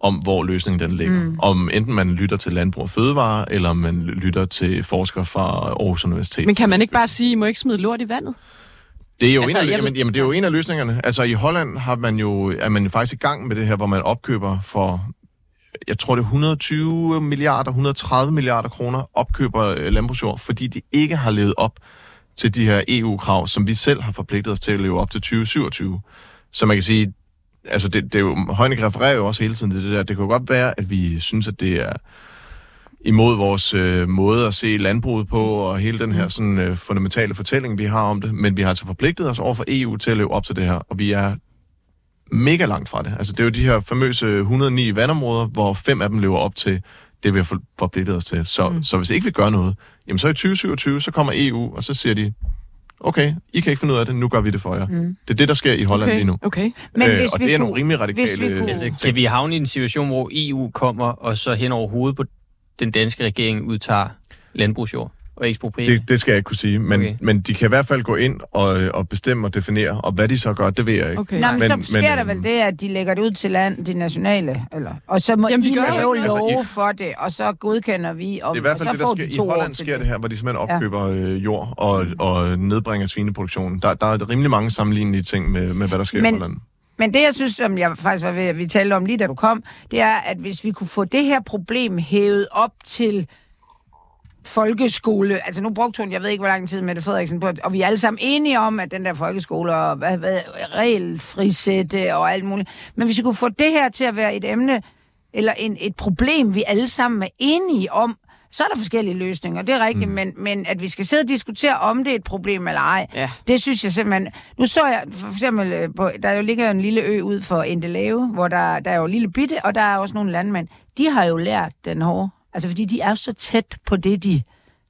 om, hvor løsningen den ligger. Mm. Om enten man lytter til Landbrug og Fødevare, eller man lytter til forskere fra Aarhus Universitet. Men kan man ikke bare sige, I må ikke smide lort i vandet? Det er jo, Altså, en, af, jeg jamen, jamen, det er jo en af løsningerne. Altså i Holland har man jo, er man jo faktisk i gang med det her, hvor man opkøber for, jeg tror det er 120 milliarder, 130 milliarder kroner, opkøber øh, landbrugsjord, fordi de ikke har levet op til de her EU-krav, som vi selv har forpligtet os til at leve op til 2027. Så man kan sige, altså det, det er jo, Højnik refererer jo også hele tiden til det der. Det kan jo godt være, at vi synes, at det er imod vores øh, måde at se landbruget på, og hele den her sådan, øh, fundamentale fortælling, vi har om det. Men vi har altså forpligtet os over for EU til at leve op til det her, og vi er mega langt fra det. Altså det er jo de her famøse 109 vandområder, hvor fem af dem lever op til det, vi har for- forpligtet os til. Så, mm. så hvis ikke vi gør noget, jamen så i 2027, så kommer EU, og så siger de, okay, I kan ikke finde ud af det, nu gør vi det for jer. Mm. Det er det, der sker i Holland Okay, lige nu. okay. Men Øh, hvis og vi det er kunne- nogle rimelig radikale... hvis vi kunne- Altså, kan vi havne i en situation, hvor EU kommer, og så hen over hovedet på den danske regering udtager landbrugsjord og eksproprierer? Det, det skal jeg ikke kunne sige, men, Okay. men de kan i hvert fald gå ind og, og bestemme og definere, og hvad de så gør, det ved jeg ikke. okay. Nå, men, Men- så sker men, der vel det, at de lægger det ud til land, de nationale, eller, og så må Jamen, vi I lave noget. love Altså, for det, og så godkender vi, og, Det er i hvert fald og det, så der får sker. de I to år Holland sker det her, hvor de simpelthen Ja. opkøber øh, jord og, og nedbringer svineproduktionen. Der, der er rimelig mange sammenlignelige ting med, med hvad der sker Men- i Holland. Men det, jeg synes, som jeg faktisk var ved, vi talte om lige da du kom, det er, at hvis vi kunne få det her problem hævet op til folkeskole, altså nu brugte hun, jeg ved ikke, hvor lang tid Mette Frederiksen på, og vi er alle sammen enige om, at den der folkeskole og hvad, hvad, regelfrisætte og alt muligt, men hvis vi kunne få det her til at være et emne, eller en, et problem, vi alle sammen er enige om, så er der forskellige løsninger, det er rigtigt, mm. men, men at vi skal sidde og diskutere, om det er et problem eller ej, Ja. det synes jeg simpelthen... Nu så jeg for eksempel, øh, på, der jo ligger en lille ø ud for Endelave, hvor der, der er jo lille bitte, og der er også nogle landmænd. De har jo lært den hårde. Altså, fordi de er så tæt på det, de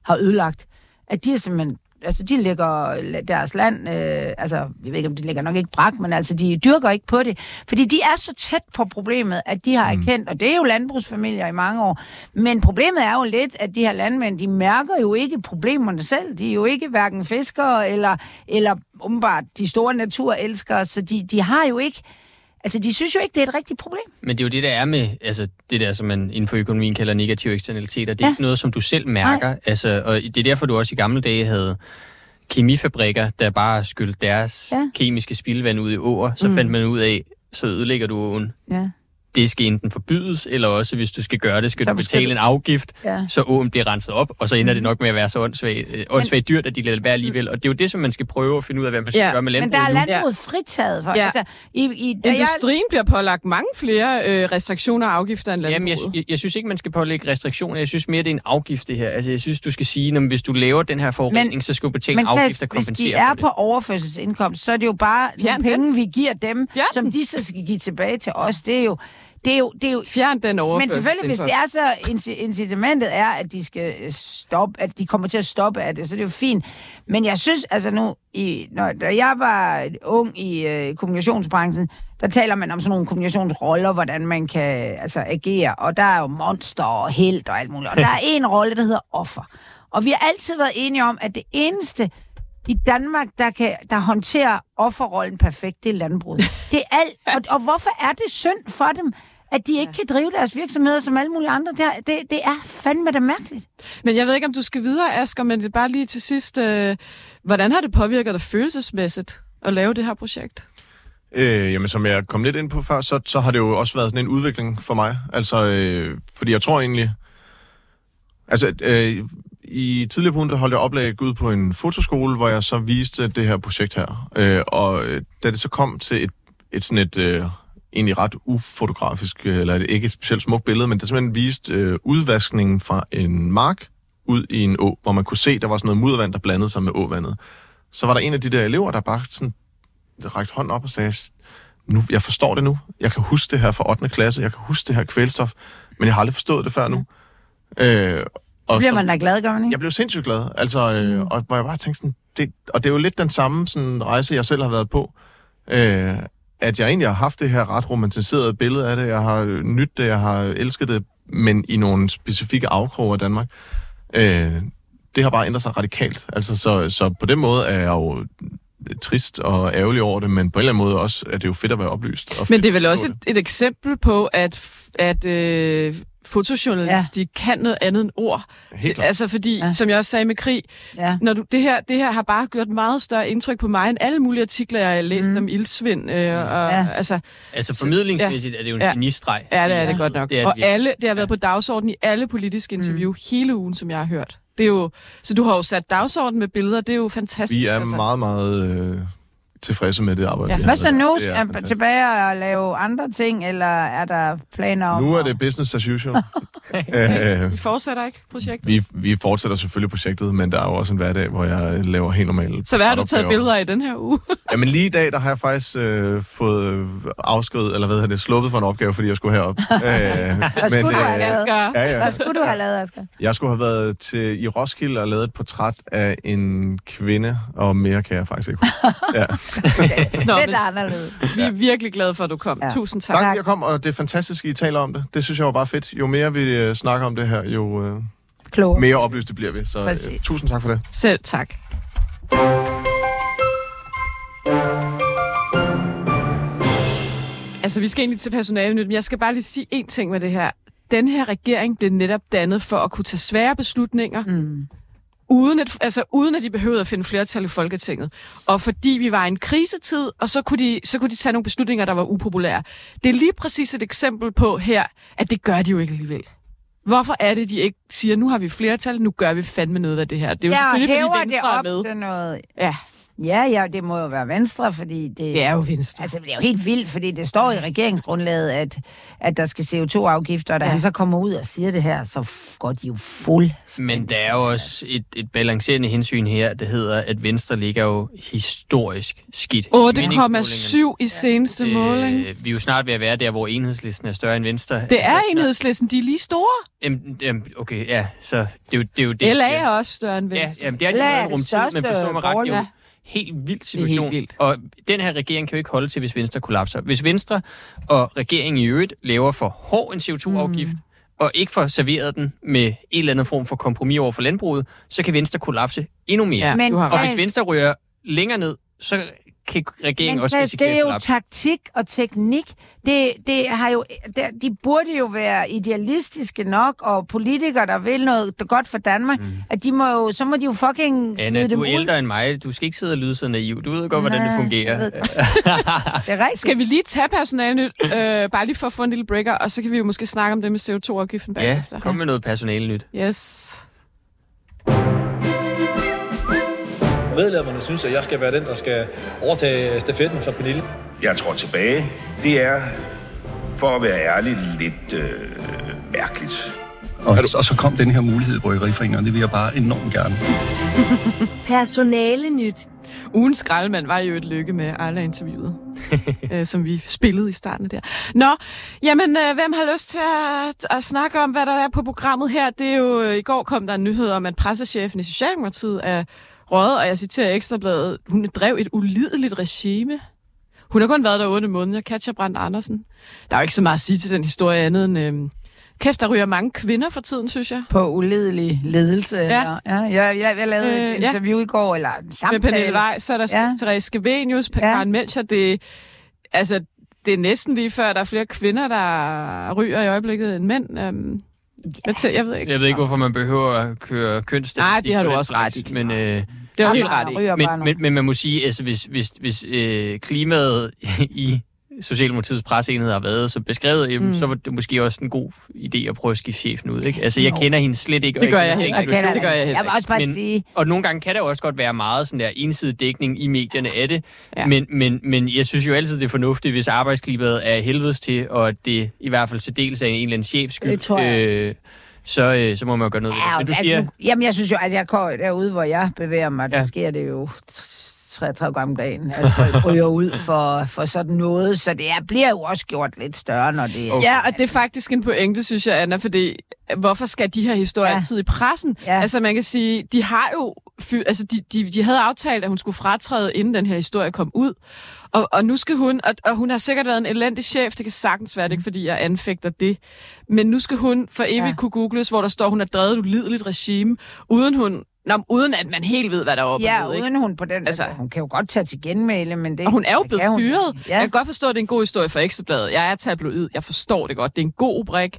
har ødelagt, at de er simpelthen... Altså, de lægger deres land... Øh, altså, jeg ved ikke, om de lægger nok ikke brak, men altså, de dyrker ikke på det. Fordi de er så tæt på problemet, at de har erkendt, og det er jo landbrugsfamilier i mange år. Men problemet er jo lidt, at de her landmænd, de mærker jo ikke problemerne selv. De er jo ikke hverken fiskere eller, eller umiddelbart de store naturelskere, så de, de har jo ikke... Altså, de synes jo ikke, det er et rigtigt problem. Men det er jo det, der er med altså, det der, som man inden for økonomien kalder negative eksternaliteter. Det er Ja. ikke noget, som du selv mærker. Altså, og det er derfor, du også i gamle dage havde kemifabrikker, der bare skyldte deres Ja. ja. kemiske spildevand ud i åer. Så mm. fandt man ud af, så ødelægger du åen. Ja. Det skal enten forbydes, eller også, hvis du skal gøre det, skal Så du betale du- en afgift, Ja. så åen bliver renset op, og så ender det nok med at være så åndssvagt, øh, åndssvagt dyrt, at de lader det være alligevel. Og det er jo det, som man skal prøve at finde ud af, hvad man skal Ja, ja. gøre med Men landbruget der er landbruget fritaget for. Ja. Altså, i, i, da jeg, Industrien bliver pålagt mange flere øh, restriktioner og afgifter end Jamen, jeg, landbruget. jeg, jeg synes ikke, man skal pålægge restriktioner. Jeg synes mere, det er en afgift, det her. Altså, jeg synes, du skal sige, at hvis du laver den her forurening, Men- så skal du betale men en afgift, der hvis kompenserer de er på overførselsindkomst, så er det jo bare Fjern nogle penge, vi giver dem, som de så skal give tilbage til os. Det er jo, det er jo, det er jo Fjern den men selvfølgelig, hvis det er så, inci- incitamentet er, at de skal øh, stoppe, at de kommer til at stoppe af det, så det er jo fint. Men jeg synes, altså nu, i, når, da jeg var ung i øh, kommunikationsbranchen, der taler man om sådan nogle kommunikationsroller, hvordan man kan altså, agere, og der er jo monster og held og alt muligt. Og der er en rolle, der hedder offer. Og vi har altid været enige om, at det eneste i Danmark, der, kan, der håndterer offerrollen perfekt, det er landbruget. Det er alt, og, og hvorfor er det synd for dem, at de ikke kan drive deres virksomheder som alle mulige andre? Det, er- det, det er fandme da mærkeligt. Men jeg ved ikke, om du skal videre, Asger, men det er bare lige til sidst. Øh, hvordan har det påvirket dig følelsesmæssigt at lave det her projekt? Øh, jamen, som jeg kom lidt ind på før, så, så har det jo også været sådan en udvikling for mig. Altså, øh, fordi jeg tror egentlig... Altså, øh, i tidligere på ugen, der holdt jeg oplæg ud på en fotoskole, hvor jeg så viste det her projekt her. Øh, og øh, da det så kom til et, et sådan et... Øh, egentlig ret ufotografisk, øh, eller et ikke et specielt smukt billede, men det simpelthen viste øh, udvaskningen fra en mark ud i en å, hvor man kunne se, der var sådan noget muddervand, der blandede sig med åvandet. Så var der en af de der elever, der bare sådan rækte hånden op og sagde, nu, jeg forstår det nu. Jeg kan huske det her fra 8. klasse. Jeg kan huske det her kvælstof, men jeg har aldrig forstået det før nu. Øh, og Bliver så- man da glad, gør man ikke? jeg blev sindssygt glad. Altså, øh, og hvor jeg bare tænkte sådan, det, og det er jo lidt den samme sådan, rejse, jeg selv har været på. Øh, at jeg egentlig har haft det her ret romantiserede billede af det. Jeg har nydt det, jeg har elsket det, men i nogle specifikke afkroge af Danmark. Øh, det har bare ændret sig radikalt. Altså, så, så på den måde er jeg jo trist og ærgerlig over det, men på en eller anden måde også, at det er jo fedt at være oplyst. Og Men det er vel også et, et eksempel på, at, at øh, fotojournalistik ja. kan noget andet end ord. Helt klart. Altså fordi, ja. Ja. som jeg også sagde med krig, Ja. når du, det, her, det her har bare gjort meget større indtryk på mig, end alle mulige artikler, jeg har læst mm. om ildsvind. Øh, og, Ja. altså, Altså formidlingsmæssigt er det jo en Ja. genistreg. ja, det er det Ja. godt nok. Det er det og virkelig. alle, det har været på dagsordenen i alle politiske interview mm. hele ugen, som jeg har hørt. Det er jo, så du har jo sat dagsordenen med billeder, det er jo fantastisk. Vi er altså. meget, meget øh, tilfredse med det arbejde, Ja. vi har Hvad så nu? Det er Er fantastisk. tilbage og lave andre ting, eller er der planer om... Nu er det business as usual. øh, Vi fortsætter ikke projektet? vi, vi fortsætter selvfølgelig projektet, men der er jo også en hverdag, hvor jeg laver helt normalt. Så hvad har du taget billeder af i den her uge? Jamen lige i dag, der har jeg faktisk øh, fået øh, afskrevet, eller hvad hedder det, sluppet for en opgave, fordi jeg skulle herop. øh, Hvad skulle du have lavet? Asger. ja, ja. Hvad skulle du have lavet, Asger? Jeg skulle have været til, i Roskilde og lavet et portræt af en kvinde, og mere kan jeg faktisk ikke huske. Ja. Nå, er da anderledes. vi er virkelig glade for, at du kom. Ja. Tusind tak. Tak, fordi jeg kom, og det er fantastisk, at I taler om det. Det synes jeg var bare fedt. Jo mere vi øh, snakker om det her, jo øh, Klog. mere oplyste bliver vi. Så øh, Præcis. tusind tak for det. Selv tak. Altså, vi skal egentlig til personale nyt, men jeg skal bare lige sige én ting med det her. Den her regering blev netop dannet for at kunne tage svære beslutninger, Mm. Uden at, altså, uden at de behøvede at finde flertal i Folketinget. Og fordi vi var i en krisetid, og så kunne, de, så kunne de tage nogle beslutninger, der var upopulære. Det er lige præcis et eksempel på her, at det gør de jo ikke alligevel. Hvorfor er det, de ikke siger, nu har vi flertal, nu gør vi fandme noget af det her? Det er jo Ja, selvfølgelig, fordi det Venstre er op med. til noget... Ja, Ja, ja, det må jo være Venstre, fordi det... det er jo Venstre. Altså, det er jo helt vildt, fordi det står i regeringsgrundlaget, at, at der skal CO2-afgifter, og da Ja. ja. han så kommer ud og siger det her, så går de jo fuldstændig. Men der er jo også et, et balancerende hensyn her, det hedder, at Venstre ligger jo historisk skidt. i 8,7 i seneste ja. måling. Øh, vi er jo snart ved at være der, hvor enhedslisten er større end Venstre. Det er Altså, enhedslisten, de er lige store. Jamen, jamen, okay, ja, så det er jo det. Er jo det LA er også større end Ja, Venstre. jamen, det er altid er en rumtid, men største forstå mig ret, jo helt vild situation. helt vildt. Og den her regering kan jo ikke holde til, hvis Venstre kollapser. Hvis Venstre og regeringen i øvrigt laver for hård en CO2-afgift, mm. og ikke får serveret den med en eller anden form for kompromis over for landbruget, så kan Venstre kollapse endnu mere. Ja, Men Og hvis Venstre rører længere ned, så kan regeringen Men også det, risikere det er jo taktik og teknik. Det, det har jo, det, de burde jo være idealistiske nok, og politikere, der vil noget godt for Danmark, mm. at de må jo, så må de jo fucking Anna, du er ældre end mig. Du skal ikke sidde og lyde så naiv. Du ved godt, hvordan det fungerer. Det er rigtigt. Skal vi lige tage personalnyt, øh, bare lige for at få en lille breaker, og så kan vi jo måske snakke om det med CO2-afgiften Ja, bagefter. kom med noget personale nyt. Yes. Medlemmerne synes, at jeg skal være den, der skal overtage stafetten fra Pernille. Jeg tror tilbage. Det er, for at være ærlig, lidt øh, mærkeligt. Og, og så kom den her mulighed i Bryggeriforeningen, og det vil jeg bare enormt gerne. Personale nyt. Ugens skraldemand var jo et lykke med Arla-interviewet. øh, som vi spillede i starten der. Nå, jamen, øh, hvem har lyst til at, at snakke om, hvad der er på programmet her? Det er jo, øh, i går kom der en nyhed om, at pressechefen i Socialdemokratiet er røget, og jeg citerer Ekstrabladet, hun drev et ulideligt regime. Hun har kun været der otte måneder, Katja Brandt Andersen. Der er jo ikke så meget at sige til den historie andet end... Øh, Kæft, der ryger mange kvinder for tiden, synes jeg. På uledelig ledelse. Ja. Eller, ja. Jeg, jeg, jeg lavede Øh, et ja. interview i går, eller en Med samtale. Pernille Weiss, så er der ja. Ja. Therese Skavenius, ja. Ja. Karen Melcher. Det, altså, det er næsten lige før, der er flere kvinder, der ryger i øjeblikket end mænd. Um, hvad til, jeg ved ikke. Jeg ved ikke, hvorfor man behøver at køre kønsstatistik. Nej, det har du også ret i, Men, øh, Det er helt ret i. men, men, men man må sige, altså hvis, hvis, hvis øh, klimaet i Socialdemokratiets presseenhed har været så beskrevet, jamen, Mm. så var det måske også en god idé at prøve at skifte chefen ud. Ikke? Altså, jeg kender hende slet ikke. og Det gør ikke jeg ikke. Jeg, kender det gør jeg heller jeg vil også bare Men- sige, Og nogle gange kan der også godt være meget sådan der ensidig dækning i medierne af det. Ja. Ja. Men, men, men jeg synes jo altid, det er fornuftigt, hvis arbejdsklimaet er helvedes til, og at det i hvert fald til dels er en eller anden chefs skyld. Det tror jeg. Øh, så, øh, så må man jo gøre noget ved det. ja, Men du altså, siger, nu, jamen jeg synes jo, at jeg går derude, hvor jeg bevæger mig, der Ja. sker det jo 33 gange om dagen, at folk ryger ud for, for sådan noget, så det er, bliver jo også gjort lidt større, når det Okay. Ja, og det er faktisk en pointe, synes jeg, Anna, fordi hvorfor skal de her historier ja. Ja. altid i pressen? Ja. Altså man kan sige, de har jo, fy, altså de, de, de havde aftalt, at hun skulle fratræde, inden den her historie kom ud. Og, og nu skal hun, og, og hun har sikkert været en elendig chef, det kan sagtens være, det ikke fordi jeg anfægter det. Men nu skal hun for evigt ja. Kunne googles, hvor der står, hun har drevet et ulideligt regime, uden hun, nå, uden at man helt ved, hvad der er oppe Ja, ned, uden hun på den... Altså- hun kan jo godt tage til genmæle, men det... Og hun er jo blevet hun. fyret. Ja. Jeg kan godt forstå, at det er en god historie for Ekstrabladet. Jeg er tabloid. Jeg forstår det godt. Det er en god rubrik.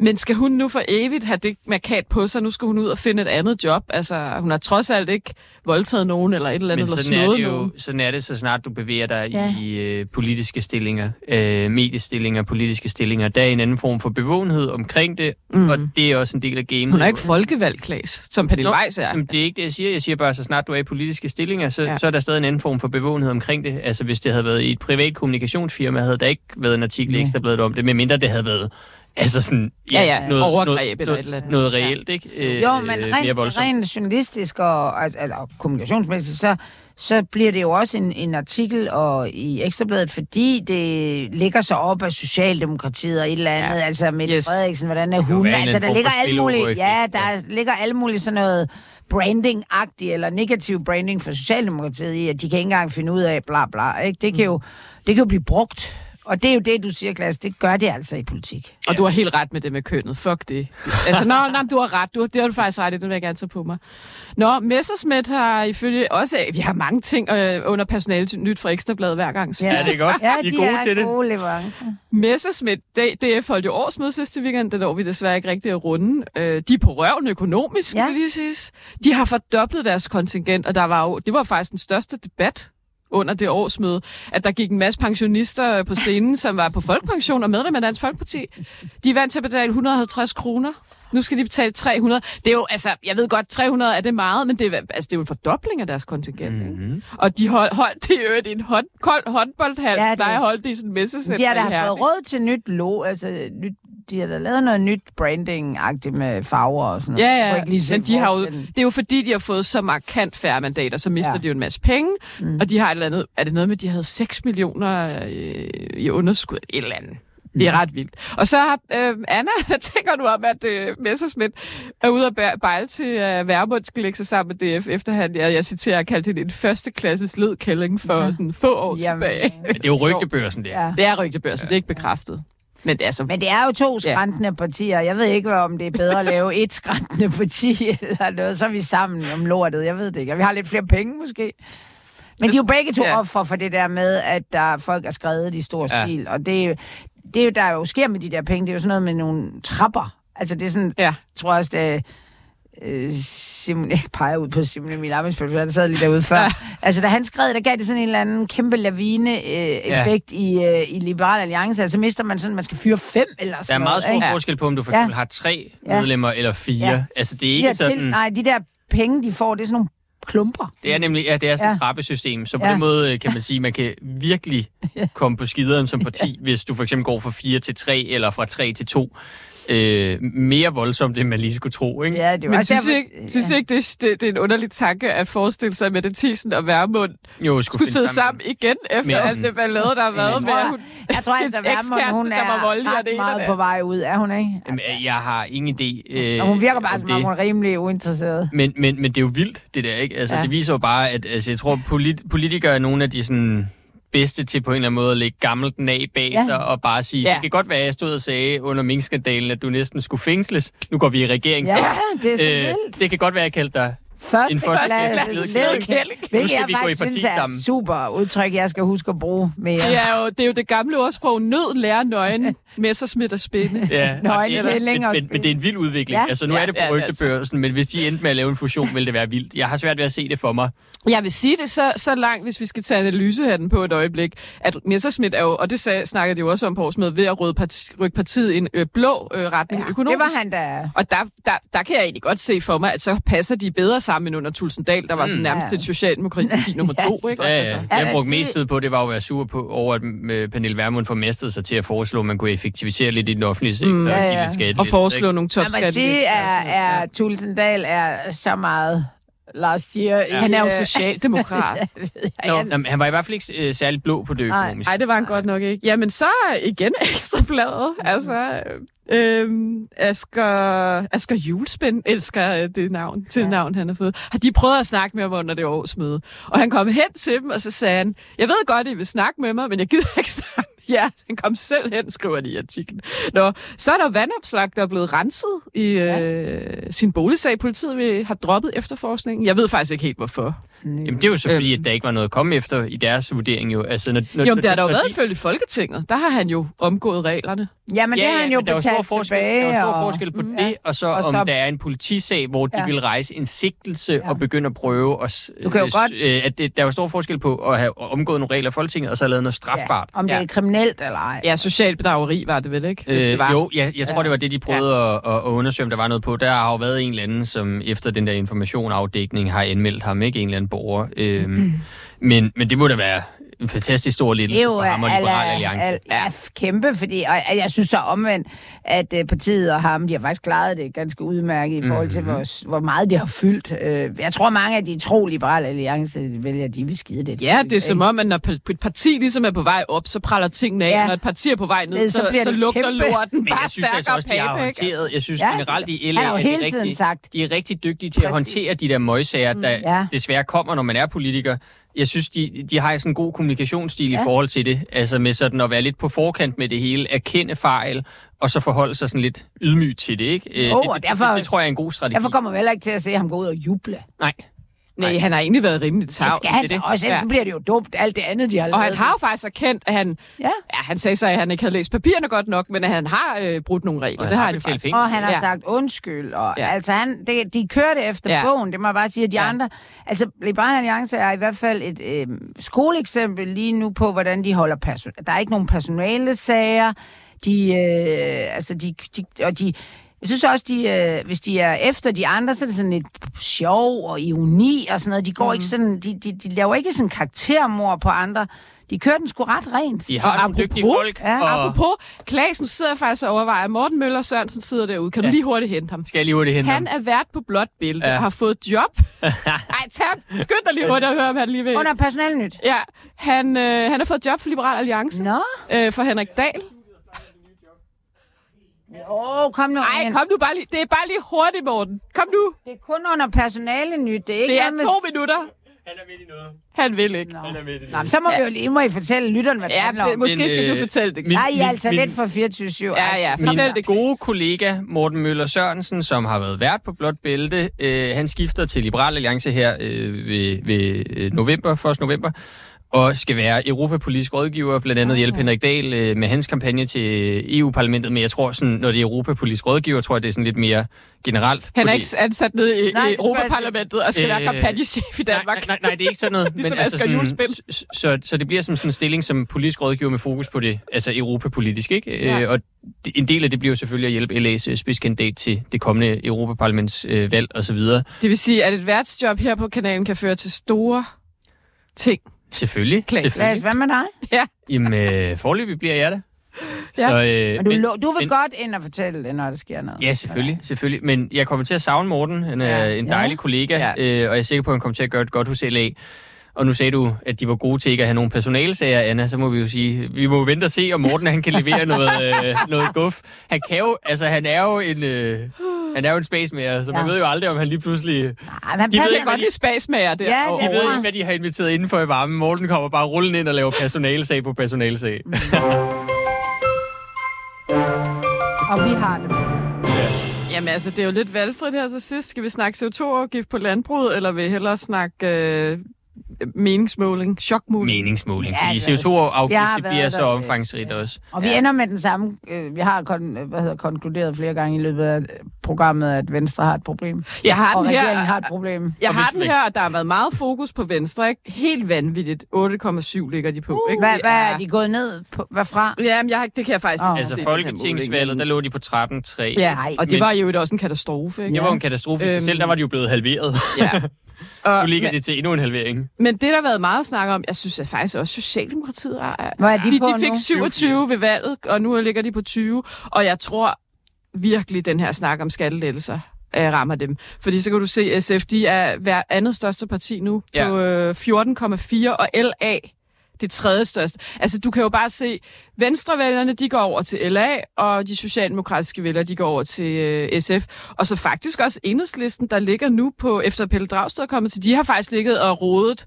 Men skal hun nu for evigt have det markat på sig? Nu skal hun ud og finde et andet job. Altså, hun har trods alt ikke voldtaget nogen eller et eller andet, Men eller sådan er, slået det jo, nogen. sådan er det, så snart du bevæger dig ja. Ja. i øh, politiske stillinger, øh, mediestillinger, politiske stillinger. Der er en anden form for bevågenhed omkring det, Mm. og det er også en del af gamet. Hun er ikke folkevalgt, Klaas, som Pernille Nå, Weiss er. Jamen, det er ikke det, jeg siger. Jeg siger bare, at så snart du er i politiske stillinger, så, Ja. ja. så er der stadig en anden form for bevågenhed omkring det. Altså, hvis det havde været i et privat kommunikationsfirma, havde der ikke været en artikel i Nej. Ekstrabladet om det, medmindre det havde været altså sådan, Ja, ja, noget, overgreb noget, eller et eller noget, andet. noget reelt, ikke? Øh, Jo, men mere rent, rent journalistisk og altså, eller kommunikationsmæssigt, så, så bliver det jo også en, en artikel og i Ekstrabladet, fordi det ligger så op af Socialdemokratiet og et eller andet, Ja. ja. altså Mette Yes. Frederiksen, hvordan er hun? Altså, der ligger alt muligt, ja, der ja. ligger alt muligt sådan noget branding-agtigt eller negativ branding for Socialdemokratiet i, at de kan ikke engang finde ud af bla bla, ikke? Det kan jo, det kan jo blive brugt. Og det er jo det, du siger, Klaas, det gør det altså i politik. Og du har helt ret med det med kønnet. Fuck det. Altså, nå, nå, du har ret. Du, det har du faktisk ret i. Det vil jeg gerne tage på mig. Nå, Messersmith har ifølge også... Vi har mange ting øh, under personale nyt fra Ekstrabladet hver gang. Ja, det er godt. Ja, I er de gode er til det. gode leverancer. Messerschmidt, D- DF holdt jo årsmøde sidste weekend, det når vi desværre ikke rigtig at runde. Øh, de er på røven økonomisk, ja. Lige siges. De har fordoblet deres kontingent, og der var jo, det var faktisk den største debat under det årsmøde, at der gik en masse pensionister på scenen, som var på folkepension og medlem af Dansk Folkeparti. De er vant til at betale 150 kroner. Nu skal de betale 300. Det er jo, altså, jeg ved godt, 300 er det meget, men det er, altså, det er jo en fordobling af deres kontingent. Mm. Mm-hmm. Og de hold, holdt det øvrigt i en hånd, kold håndboldhal. Ja, det der er- holdt det i sådan en messecenter. De har da fået råd til nyt lo, altså nyt, de har da lavet noget nyt branding-agtigt med farver og sådan noget. Ja, ja, ikke lige men de har jo, det er jo fordi, de har fået så markant færre mandater, så mister ja. De jo en masse penge, Mm. mm. og de har et eller andet, er det noget med, at de havde 6 millioner øh, i underskud, et eller andet. Det er Mm. ret vildt. Og så har øh, Anna, hvad tænker du om, at øh, Messerschmidt er ude at bejle til øh, Værmund skal lægge sig sammen med DF, efter han, jeg, jeg citerer, kaldte hende en førsteklasses ledkælling for Ja. sådan få år Jamen, tilbage. Men det er jo rygtebørsen, det. Ja. Ja. Det er rygtebørsen, ja. det er ikke bekræftet. Men det er altså, Men det er jo to skræntende partier. Jeg ved ikke, om det er bedre at lave et skræntende parti eller noget. Så er vi sammen om lortet. Jeg ved det ikke. Og vi har lidt flere penge, måske. Men de er jo begge to Ja. ja. offer for det der med, at der folk er skrevet i stor Ja. stil. Og det, det er jo, der jo sker med de der penge, det er jo sådan noget med nogle trapper. Altså det er sådan, ja. jeg tror også, det øh, Simon, jeg peger ud på Simon Emil Amitsbøl, for han sad lige derude før. Ja. Altså, da han skrev, der gav det sådan en eller anden kæmpe lavine-effekt øh, ja. i, øh, i Liberal Alliance. Altså, mister man sådan, man skal fyre fem eller sådan Der er meget noget, stor ikke? forskel på, om du for Ja. eksempel har tre Ja. medlemmer eller fire. Ja. Altså, det er De ikke der sådan... til, nej, de der penge, de får, det er sådan nogle klumper. Det er nemlig, ja, det er sådan et Ja. trappesystem, så på Ja. den måde øh, kan man sige, man kan virkelig komme på skideren som parti, hvis du for eksempel går fra 4 til 3 eller fra 3 til 2. øh, mere voldsomt, end man lige skulle tro, ikke? Ja, det var Men synes derfor- ikke, synes I ikke det, det, det er en underlig tanke at forestille sig, at Mette Thiesen og Værmund Jo, skulle sidde sammen igen, efter Men- alt det ballade, der har været med, hun, Jeg tror altså, ekskæreste, hun der var er voldelig, ret det meget på vej ud, er hun ikke? Jamen, jeg har ingen idé. Øh, Og hun virker bare, om som om hun er rimelig uinteresseret. Men, men, men det er jo vildt, det der, ikke? Altså, Ja. ja. det viser jo bare, at altså, jeg tror, polit, politikere er nogle af de sådan bedste til på en eller anden måde at lægge gammelt af bag Ja. sig og bare sige, Ja. det kan godt være, at jeg stod og sagde under minkskandalen, at du næsten skulle fængsles. Nu går vi i regering. Ja, det er så vildt. det kan godt være, at jeg kaldte dig Første en førsteklasses klasse led- led- kælling. Nu Hvilket skal jeg vi gå i faktisk synes er sammen. super udtryk, jeg skal huske at bruge mere. Det er jo det, er jo det gamle ordsprog, nød lærer nøgen, Messersmith og spænde. Ja, Nå, og en det, men, men, men det er en vild udvikling. Ja. Ja. Altså, nu Ja, er det ja, på det er rygtebørsen, men hvis de endte med at lave en fusion, ville det være vildt. Jeg har svært ved at se det for mig. Jeg vil sige det så, så langt, hvis vi skal tage analysehatten på et øjeblik, at Messerschmidt er jo, og det sag, snakkede de jo også om på årsmødet, ved at rydde parti, rykke partiet i en øh, blå øh, retning Ja, økonomisk. det var han da. Og der, der, der kan jeg egentlig godt se for mig, at så passer de bedre sammen end under Tulsendal, der var sådan Mm. nærmest Ja. et socialdemokrati nummer Ja, to. Ikke? Ja, Altså. ja. Ja, Jeg brugte mest tid på, det var jo at være sur på, over, at øh, Pernille Vermund formestede sig til at foreslå, at man kunne effektivisere lidt i den offentlige sektor. Mm, og ja, give ja. lidt Og foreslå ikke? nogle Man må sige, er, er Tulsendal er så meget last year. Ja. Han er jo socialdemokrat. Nå. Jamen, han var i hvert fald ikke øh, særlig blå på det Nej. økonomiske. Nej, det var han godt nok ikke. Jamen, så igen ekstrabladet. Altså, øhm, Asger, Asger Julespænd elsker øh, det navn, til Ja. navn, han har fået. Har de prøvet at snakke med ham under det årsmøde? Og han kom hen til dem, og så sagde han, jeg ved godt, I vil snakke med mig, men jeg gider ikke snakke Ja, han kom selv hen, skriver de i artiklen. Nå, så er der vandopslag, der er blevet renset i øh, sin boligsag. Politiet vil, har droppet efterforskningen. Jeg ved faktisk ikke helt, hvorfor. Jamen, det er jo så fordi, at der ikke var noget at komme efter i deres vurdering jo. Altså, når, når, Jo, men det har der jo været de- ifølge Folketinget. Der har han jo omgået reglerne. Jamen, det har han jo der stor betalt forskel, tilbage. Der er stor og- forskel på Mm. det, og så Og om så- der er en politisag, hvor de Ja. vil rejse en sigtelse Ja. og begynde at prøve at... Du kan jo øh, godt- Øh, at det, der er jo stor forskel på at have omgået nogle regler af Folketinget, og så have lavet noget strafbart. Ja, om det Ja. er kriminelt eller ej. Ja, social bedrageri var det vel ikke, hvis Øh, det var. Jo, ja, jeg tror, det var det, de prøvede ja. at, at, at undersøge, om der var noget på. Der har jo været en eller anden, som efter den der informationafdækning har anmeldt ham, ikke en eller anden borgere. Øh, mm. men, men det må da være en fantastisk stor lettelse er jo for ham og Liberal Alliance. al, al, kæmpe, fordi og og jeg synes så omvendt, at uh, partiet og ham, de har faktisk klaret det ganske udmærket i forhold til, Mhm. hvor, hvor meget det har fyldt. Uh, jeg tror, mange af de tro liberale alliance de vælger, de vil skide det. Ja, det er som om, at når et parti ligesom er på vej op, så praller tingene af. Ja. Ja. Når et parti er på vej ned, Det- så så, så, lugter kæmpe. lorten Men bare jeg synes altså også, de har håndteret. Jeg synes Ja, generelt i LA, at de er tiden rigtig, sagt. de er rigtig dygtige til at Præcis. håndtere de der møgssager, der Ja. desværre kommer, når man er politiker. Jeg synes, de, de har sådan en god kommunikationsstil Ja. i forhold til det. Altså med sådan at være lidt på forkant med det hele, erkende fejl, og så forholde sig sådan lidt ydmygt til det, ikke? Jo, det, og det, derfor- det, det, tror jeg er en god strategi. Derfor kommer vi heller ikke til at se ham gå ud og juble. Nej. Nej, han har egentlig været rimelig Det tavs. skal han det det. også, ellers så bliver det jo dumt, alt det andet, de har Og lavet. han har jo faktisk erkendt, at han... Ja. Ja, han sagde så, at han ikke havde læst papirerne godt nok, men at han har øh, brudt nogle regler. Og det har han jo faktisk. penge. Og han har ja. Ja. sagt undskyld. Og, ja. Ja. Altså, han, det, de kørte efter ja. Ja. bogen, det må jeg bare sige. at De ja. Ja. andre... Altså, Liberale Alliance er i hvert fald et øh, skoleeksempel lige nu på, hvordan de holder person. Der er ikke nogen personale sager. De, øh, altså, de, de, og de, jeg synes også, de, øh, hvis de er efter de andre, så er det sådan lidt sjov og ironi og sådan noget. De går mm. ikke sådan, de, de, de laver ikke sådan karaktermord på andre. De kører den sgu ret rent. De har Og nogle dygtige folk, ja, og Apropos, Klaas, nu sidder faktisk og overvejer, Morten Møller Sørensen sidder derude. Kan du Ja. lige hurtigt hente ham? skal jeg lige hurtigt hente Han ham. er vært på blåt billede Ja. og har fået job. Ej, ham. Skynd dig lige hurtigt og høre, om han lige vil. Under personalnyt. Ja, han, øh, han har fået job for Liberal Alliance. Nå. Øh, for Henrik Dahl. Åh, oh, kom nu Nej, kom nu bare lige. Det er bare lige hurtigt, Morten. Kom nu. Det er kun under personale nyt. Det er ikke Det er noget med- to minutter. Han er midt i noget. Han vil ikke. Nå. Han er midt i Nå, men så må vi jo lige må I fortælle lytterne, hvad det Ja, handler om. måske Men, skal du øh, fortælle det. min- Nej, I er min- altså min- lidt for 24 Ja, ja, Min fortæl det. gode kollega Morten Møller Sørensen, som har været vært på Blåt Bælte, øh, han skifter til Liberal Alliance her øh, ved, ved øh, november, 1. november, og skal være europapolitisk rådgiver, blandt andet hjælpe Henrik Dahl øh, med hans kampagne til EU-parlamentet, men jeg tror, sådan, når det er europapolitisk rådgiver, tror jeg, det er sådan lidt mere generelt. Han er fordi- ikke ansat ned i, Nej, Europaparlamentet og skal Øh, være kampagnechef i Danmark. nej, nej, nej, det er ikke sådan noget. Ligesom altså Asger Juhlspind. så, så, så det bliver som sådan en stilling som politisk rådgiver med fokus på det, altså europapolitisk, ikke? Ja. Øh, og en del af det bliver jo selvfølgelig at hjælpe LA's øh, spidskandidat til det kommende Europaparlamentsvalg øh, valg og så videre. Det vil sige, at et værtsjob her på kanalen kan føre til store ting. Selvfølgelig. Klaas. selvfølgelig. Hvad med dig? Ja. Jamen, øh, forløbig bliver jeg det. Ja. Så, øh, Men du, men- du vil men- godt ind og fortælle det, når der sker noget. Ja, selvfølgelig, selvfølgelig. Men jeg kommer til at savne Morten. Han er Ja. en Ja. dejlig kollega, Ja. øh, og jeg er sikker på, at han kommer til at gøre det godt hos LA. Og nu sagde du, at de var gode til ikke at have nogle personalesager, Anna, så må vi jo sige, vi må vente og se, om Morten han kan levere noget, øh, noget guf. Han kan jo, altså han er jo en, øh, han er jo en spacemager, så man Ja. ved jo aldrig, om han lige pludselig... Nej, men han De ved ikke, godt lide spasmager der. Ja, De ved ikke, hvad de har inviteret indenfor i varmen. Morten kommer bare rullende ind og laver personalesag på personalesag. Og vi har det. Jamen altså, det er jo lidt valgfrit her til sidst. Skal vi snakke CO2-afgift på landbruget, eller vil I hellere snakke øh, meningsmåling, chokmåling? Meningsmåling, Ja, fordi det er- Vi CO2-afgift har det bliver så omfangsrigt også. Og vi ender med den samme... Øh, vi har kon, hvad hedder, konkluderet flere gange i løbet af programmet, at Venstre har et problem. Jeg har og den her- regeringen har et problem. Jeg Og har den her, og der har været meget fokus på Venstre, ikke? Helt vanvittigt. 8,7 ligger de på, ikke? Hvad, hvad er de gået ned på? Hvad fra? Ja, men jeg, har- det kan jeg faktisk ikke Altså her Folketingsvalget, der lå de på 13-3. Ja, Nej, og det men- var jo også en katastrofe, ikke? Det var en katastrofe i sig Øhm, selv, der var de jo blevet halveret. Ja. Og, Nu ligger men, det til endnu en halvering. Men det, der har været meget snak om, jeg synes at faktisk også, Socialdemokratiet er... Hvor er de de, på de fik nu? 27 ved valget, og nu ligger de på 20. Og jeg tror virkelig, den her snak om skattelettelser øh, rammer dem. Fordi så kan du se, at SF de er hver andet største parti nu Ja. på øh, 14,4, og LA det tredje største. Altså, du kan jo bare se, venstrevælgerne, de går over til LA, og de socialdemokratiske vælgere, de går over til øh, SF. Og så faktisk også enhedslisten, der ligger nu på, efter Pelle Dragsted er kommet til, de har faktisk ligget og rodet.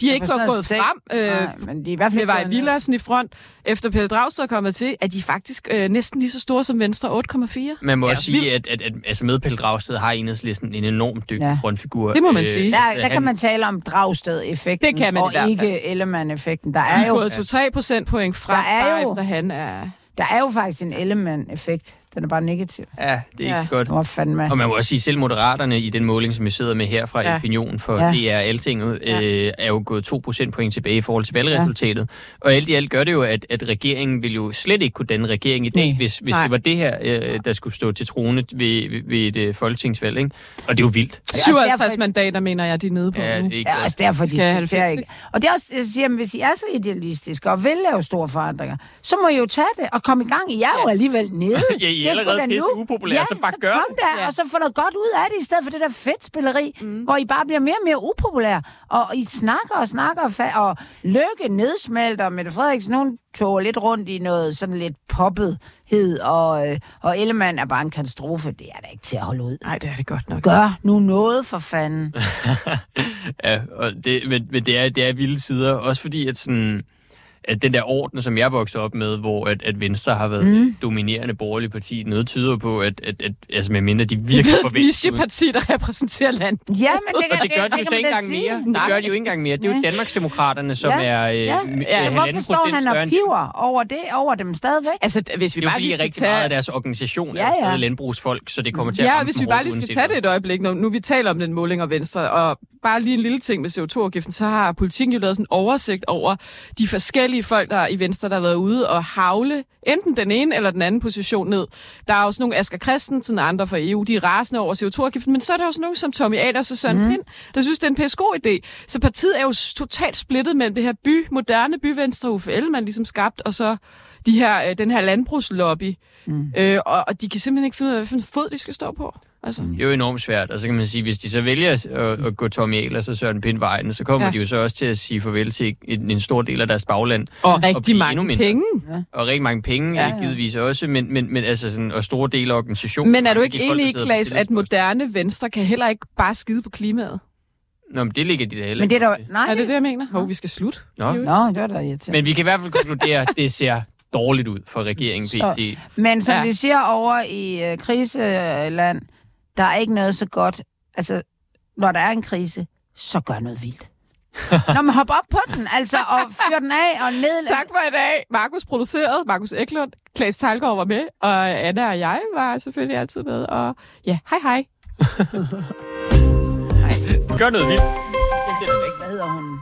De er ikke noget gået sek- frem. Øh, Nej, men de er i hvert fald med Vej. Villadsen i front, efter Pelle Dragsted er kommet til, at de faktisk øh, næsten lige så store som Venstre, 8,4. Man må Ja, også sige, at, at, at altså med Pelle Dragsted har enhedslisten en enormt dygtig Ja. frontfigur. Det må man sige. Der, altså, der kan man tale om Dragsted-effekten, Det kan man og ikke Ellemann-effekten. Der er er jo, gået 2-3 procentpoint fra, Der er bare jo- efter han er... der er jo faktisk en Ellemann-effekt. Den er bare negativ. Ja, det er ikke Ja. så godt. Hvor fandme. Og man må også sige, selv Moderaterne i den måling, som vi sidder med her fra Ja. ja. Opinion for Ja. ja. DR Altinget, Ja. øh, er jo gået 2 procentpoint tilbage i forhold til valgresultatet. Ja. Og alt i alt gør det jo, at, at regeringen vil jo slet ikke kunne danne regering i dag, Nej. hvis, hvis Nej. det var det her, øh, der skulle stå til trone ved, ved, ved et øh, folketingsvalg. Ikke? Og det er jo vildt. også 57 derfor- mandater, mener jeg, de er nede på Ja, nu. det er ikke Ja, også derfor, de Skal 90, ikke. Og det er også, jeg siger, at hvis I er så idealistiske og vil lave store forandringer, så må I jo tage det og komme i gang. I er jo alligevel nede. Ja, Det er allerede pisse upopulære, ja, så bare gør kom det. der, Ja. og så få noget godt ud af det, i stedet for det der fedt spilleri, mm. hvor I bare bliver mere og mere upopulære. Og I snakker og snakker, og, fa- og Lykke nedsmelter, Mette Frederiksen, hun tog lidt rundt i noget sådan lidt poppethed, og, øh, og Ellemann er bare en katastrofe. Det er da ikke til at holde ud. Nej, det er det godt nok. Gør nu noget for fanden. Ja, og det, men, men det, er, det er vilde sider, også fordi, at sådan at den der orden, som jeg voksede op med, hvor at, at Venstre har været mm. dominerende borgerlig parti, noget tyder på, at, at, at altså med mindre de Det virkelig er får et vækst ud. nicheparti, der repræsenterer land. Ja, men det kan, Og det gør de jo så ikke engang mere. Det gør de jo ikke engang mere. Det er jo Nej. Danmarksdemokraterne, som Ja, er øh, Ja, ja, ja. Så hvorfor står procent han større og piver over det, over dem stadigvæk? Altså, hvis vi det er jo bare fordi lige skal rigtig meget af tage... deres organisation Ja, er jo ja. stadig landbrugsfolk, så det kommer til at Ja, hvis vi bare lige skal tage det et øjeblik, når nu vi taler om den måling og Venstre, og bare lige en lille ting med CO2-afgiften, så har politikken jo lavet sådan en oversigt over de forskellige folk, der i Venstre, der har været ude og havle enten den ene eller den anden position ned. Der er også nogle Asger Christensen og andre fra EU, de er rasende over CO2-afgiften, men så er der også nogle som Tommy Aders og Søren mm. Pind, der synes, det er en pæs god idé. Så partiet er jo totalt splittet mellem det her by, moderne byvenstre, Uffe Ellemann ligesom skabt, og så de her, øh, den her landbrugslobby. Mm. Øh, og, og de kan simpelthen ikke finde ud af, hvilken fod de skal stå på. Altså. Det er jo enormt svært, og så kan man sige, hvis de så vælger at, at gå Tommy Ahlers og Søren Pind vejen, så kommer Ja. de jo så også til at sige farvel til en, en stor del af deres bagland. Og og rigtig endnu mange mindre. penge. Og rigtig mange penge, Ja, ja, givetvis også, men, men, men altså sådan, og store dele af organisationen. Men er du ikke enig i, der Klaas, at moderne venstre kan heller ikke bare skide på klimaet? Nå, men det ligger de da heller Men det er til. Nej, Er det det, jeg mener? Hov, vi skal slutte. Nå. Nå, det var da irriterende. Men vi kan i hvert fald konkludere, at det ser dårligt ud for regeringen Så- PT. Men som Ja. vi siger over i øh, kriseland, der er ikke noget så godt. Altså, når der er en krise, så gør noget vildt. Når man hopper op på den, altså, og fyrer den af og ned. Tak for i dag. Markus produceret, Markus Eklund, Klaas Tejlgaard var med, og Anna og jeg var selvfølgelig altid med. Og ja, hej hej. Gør noget vildt. Hvad hedder hun?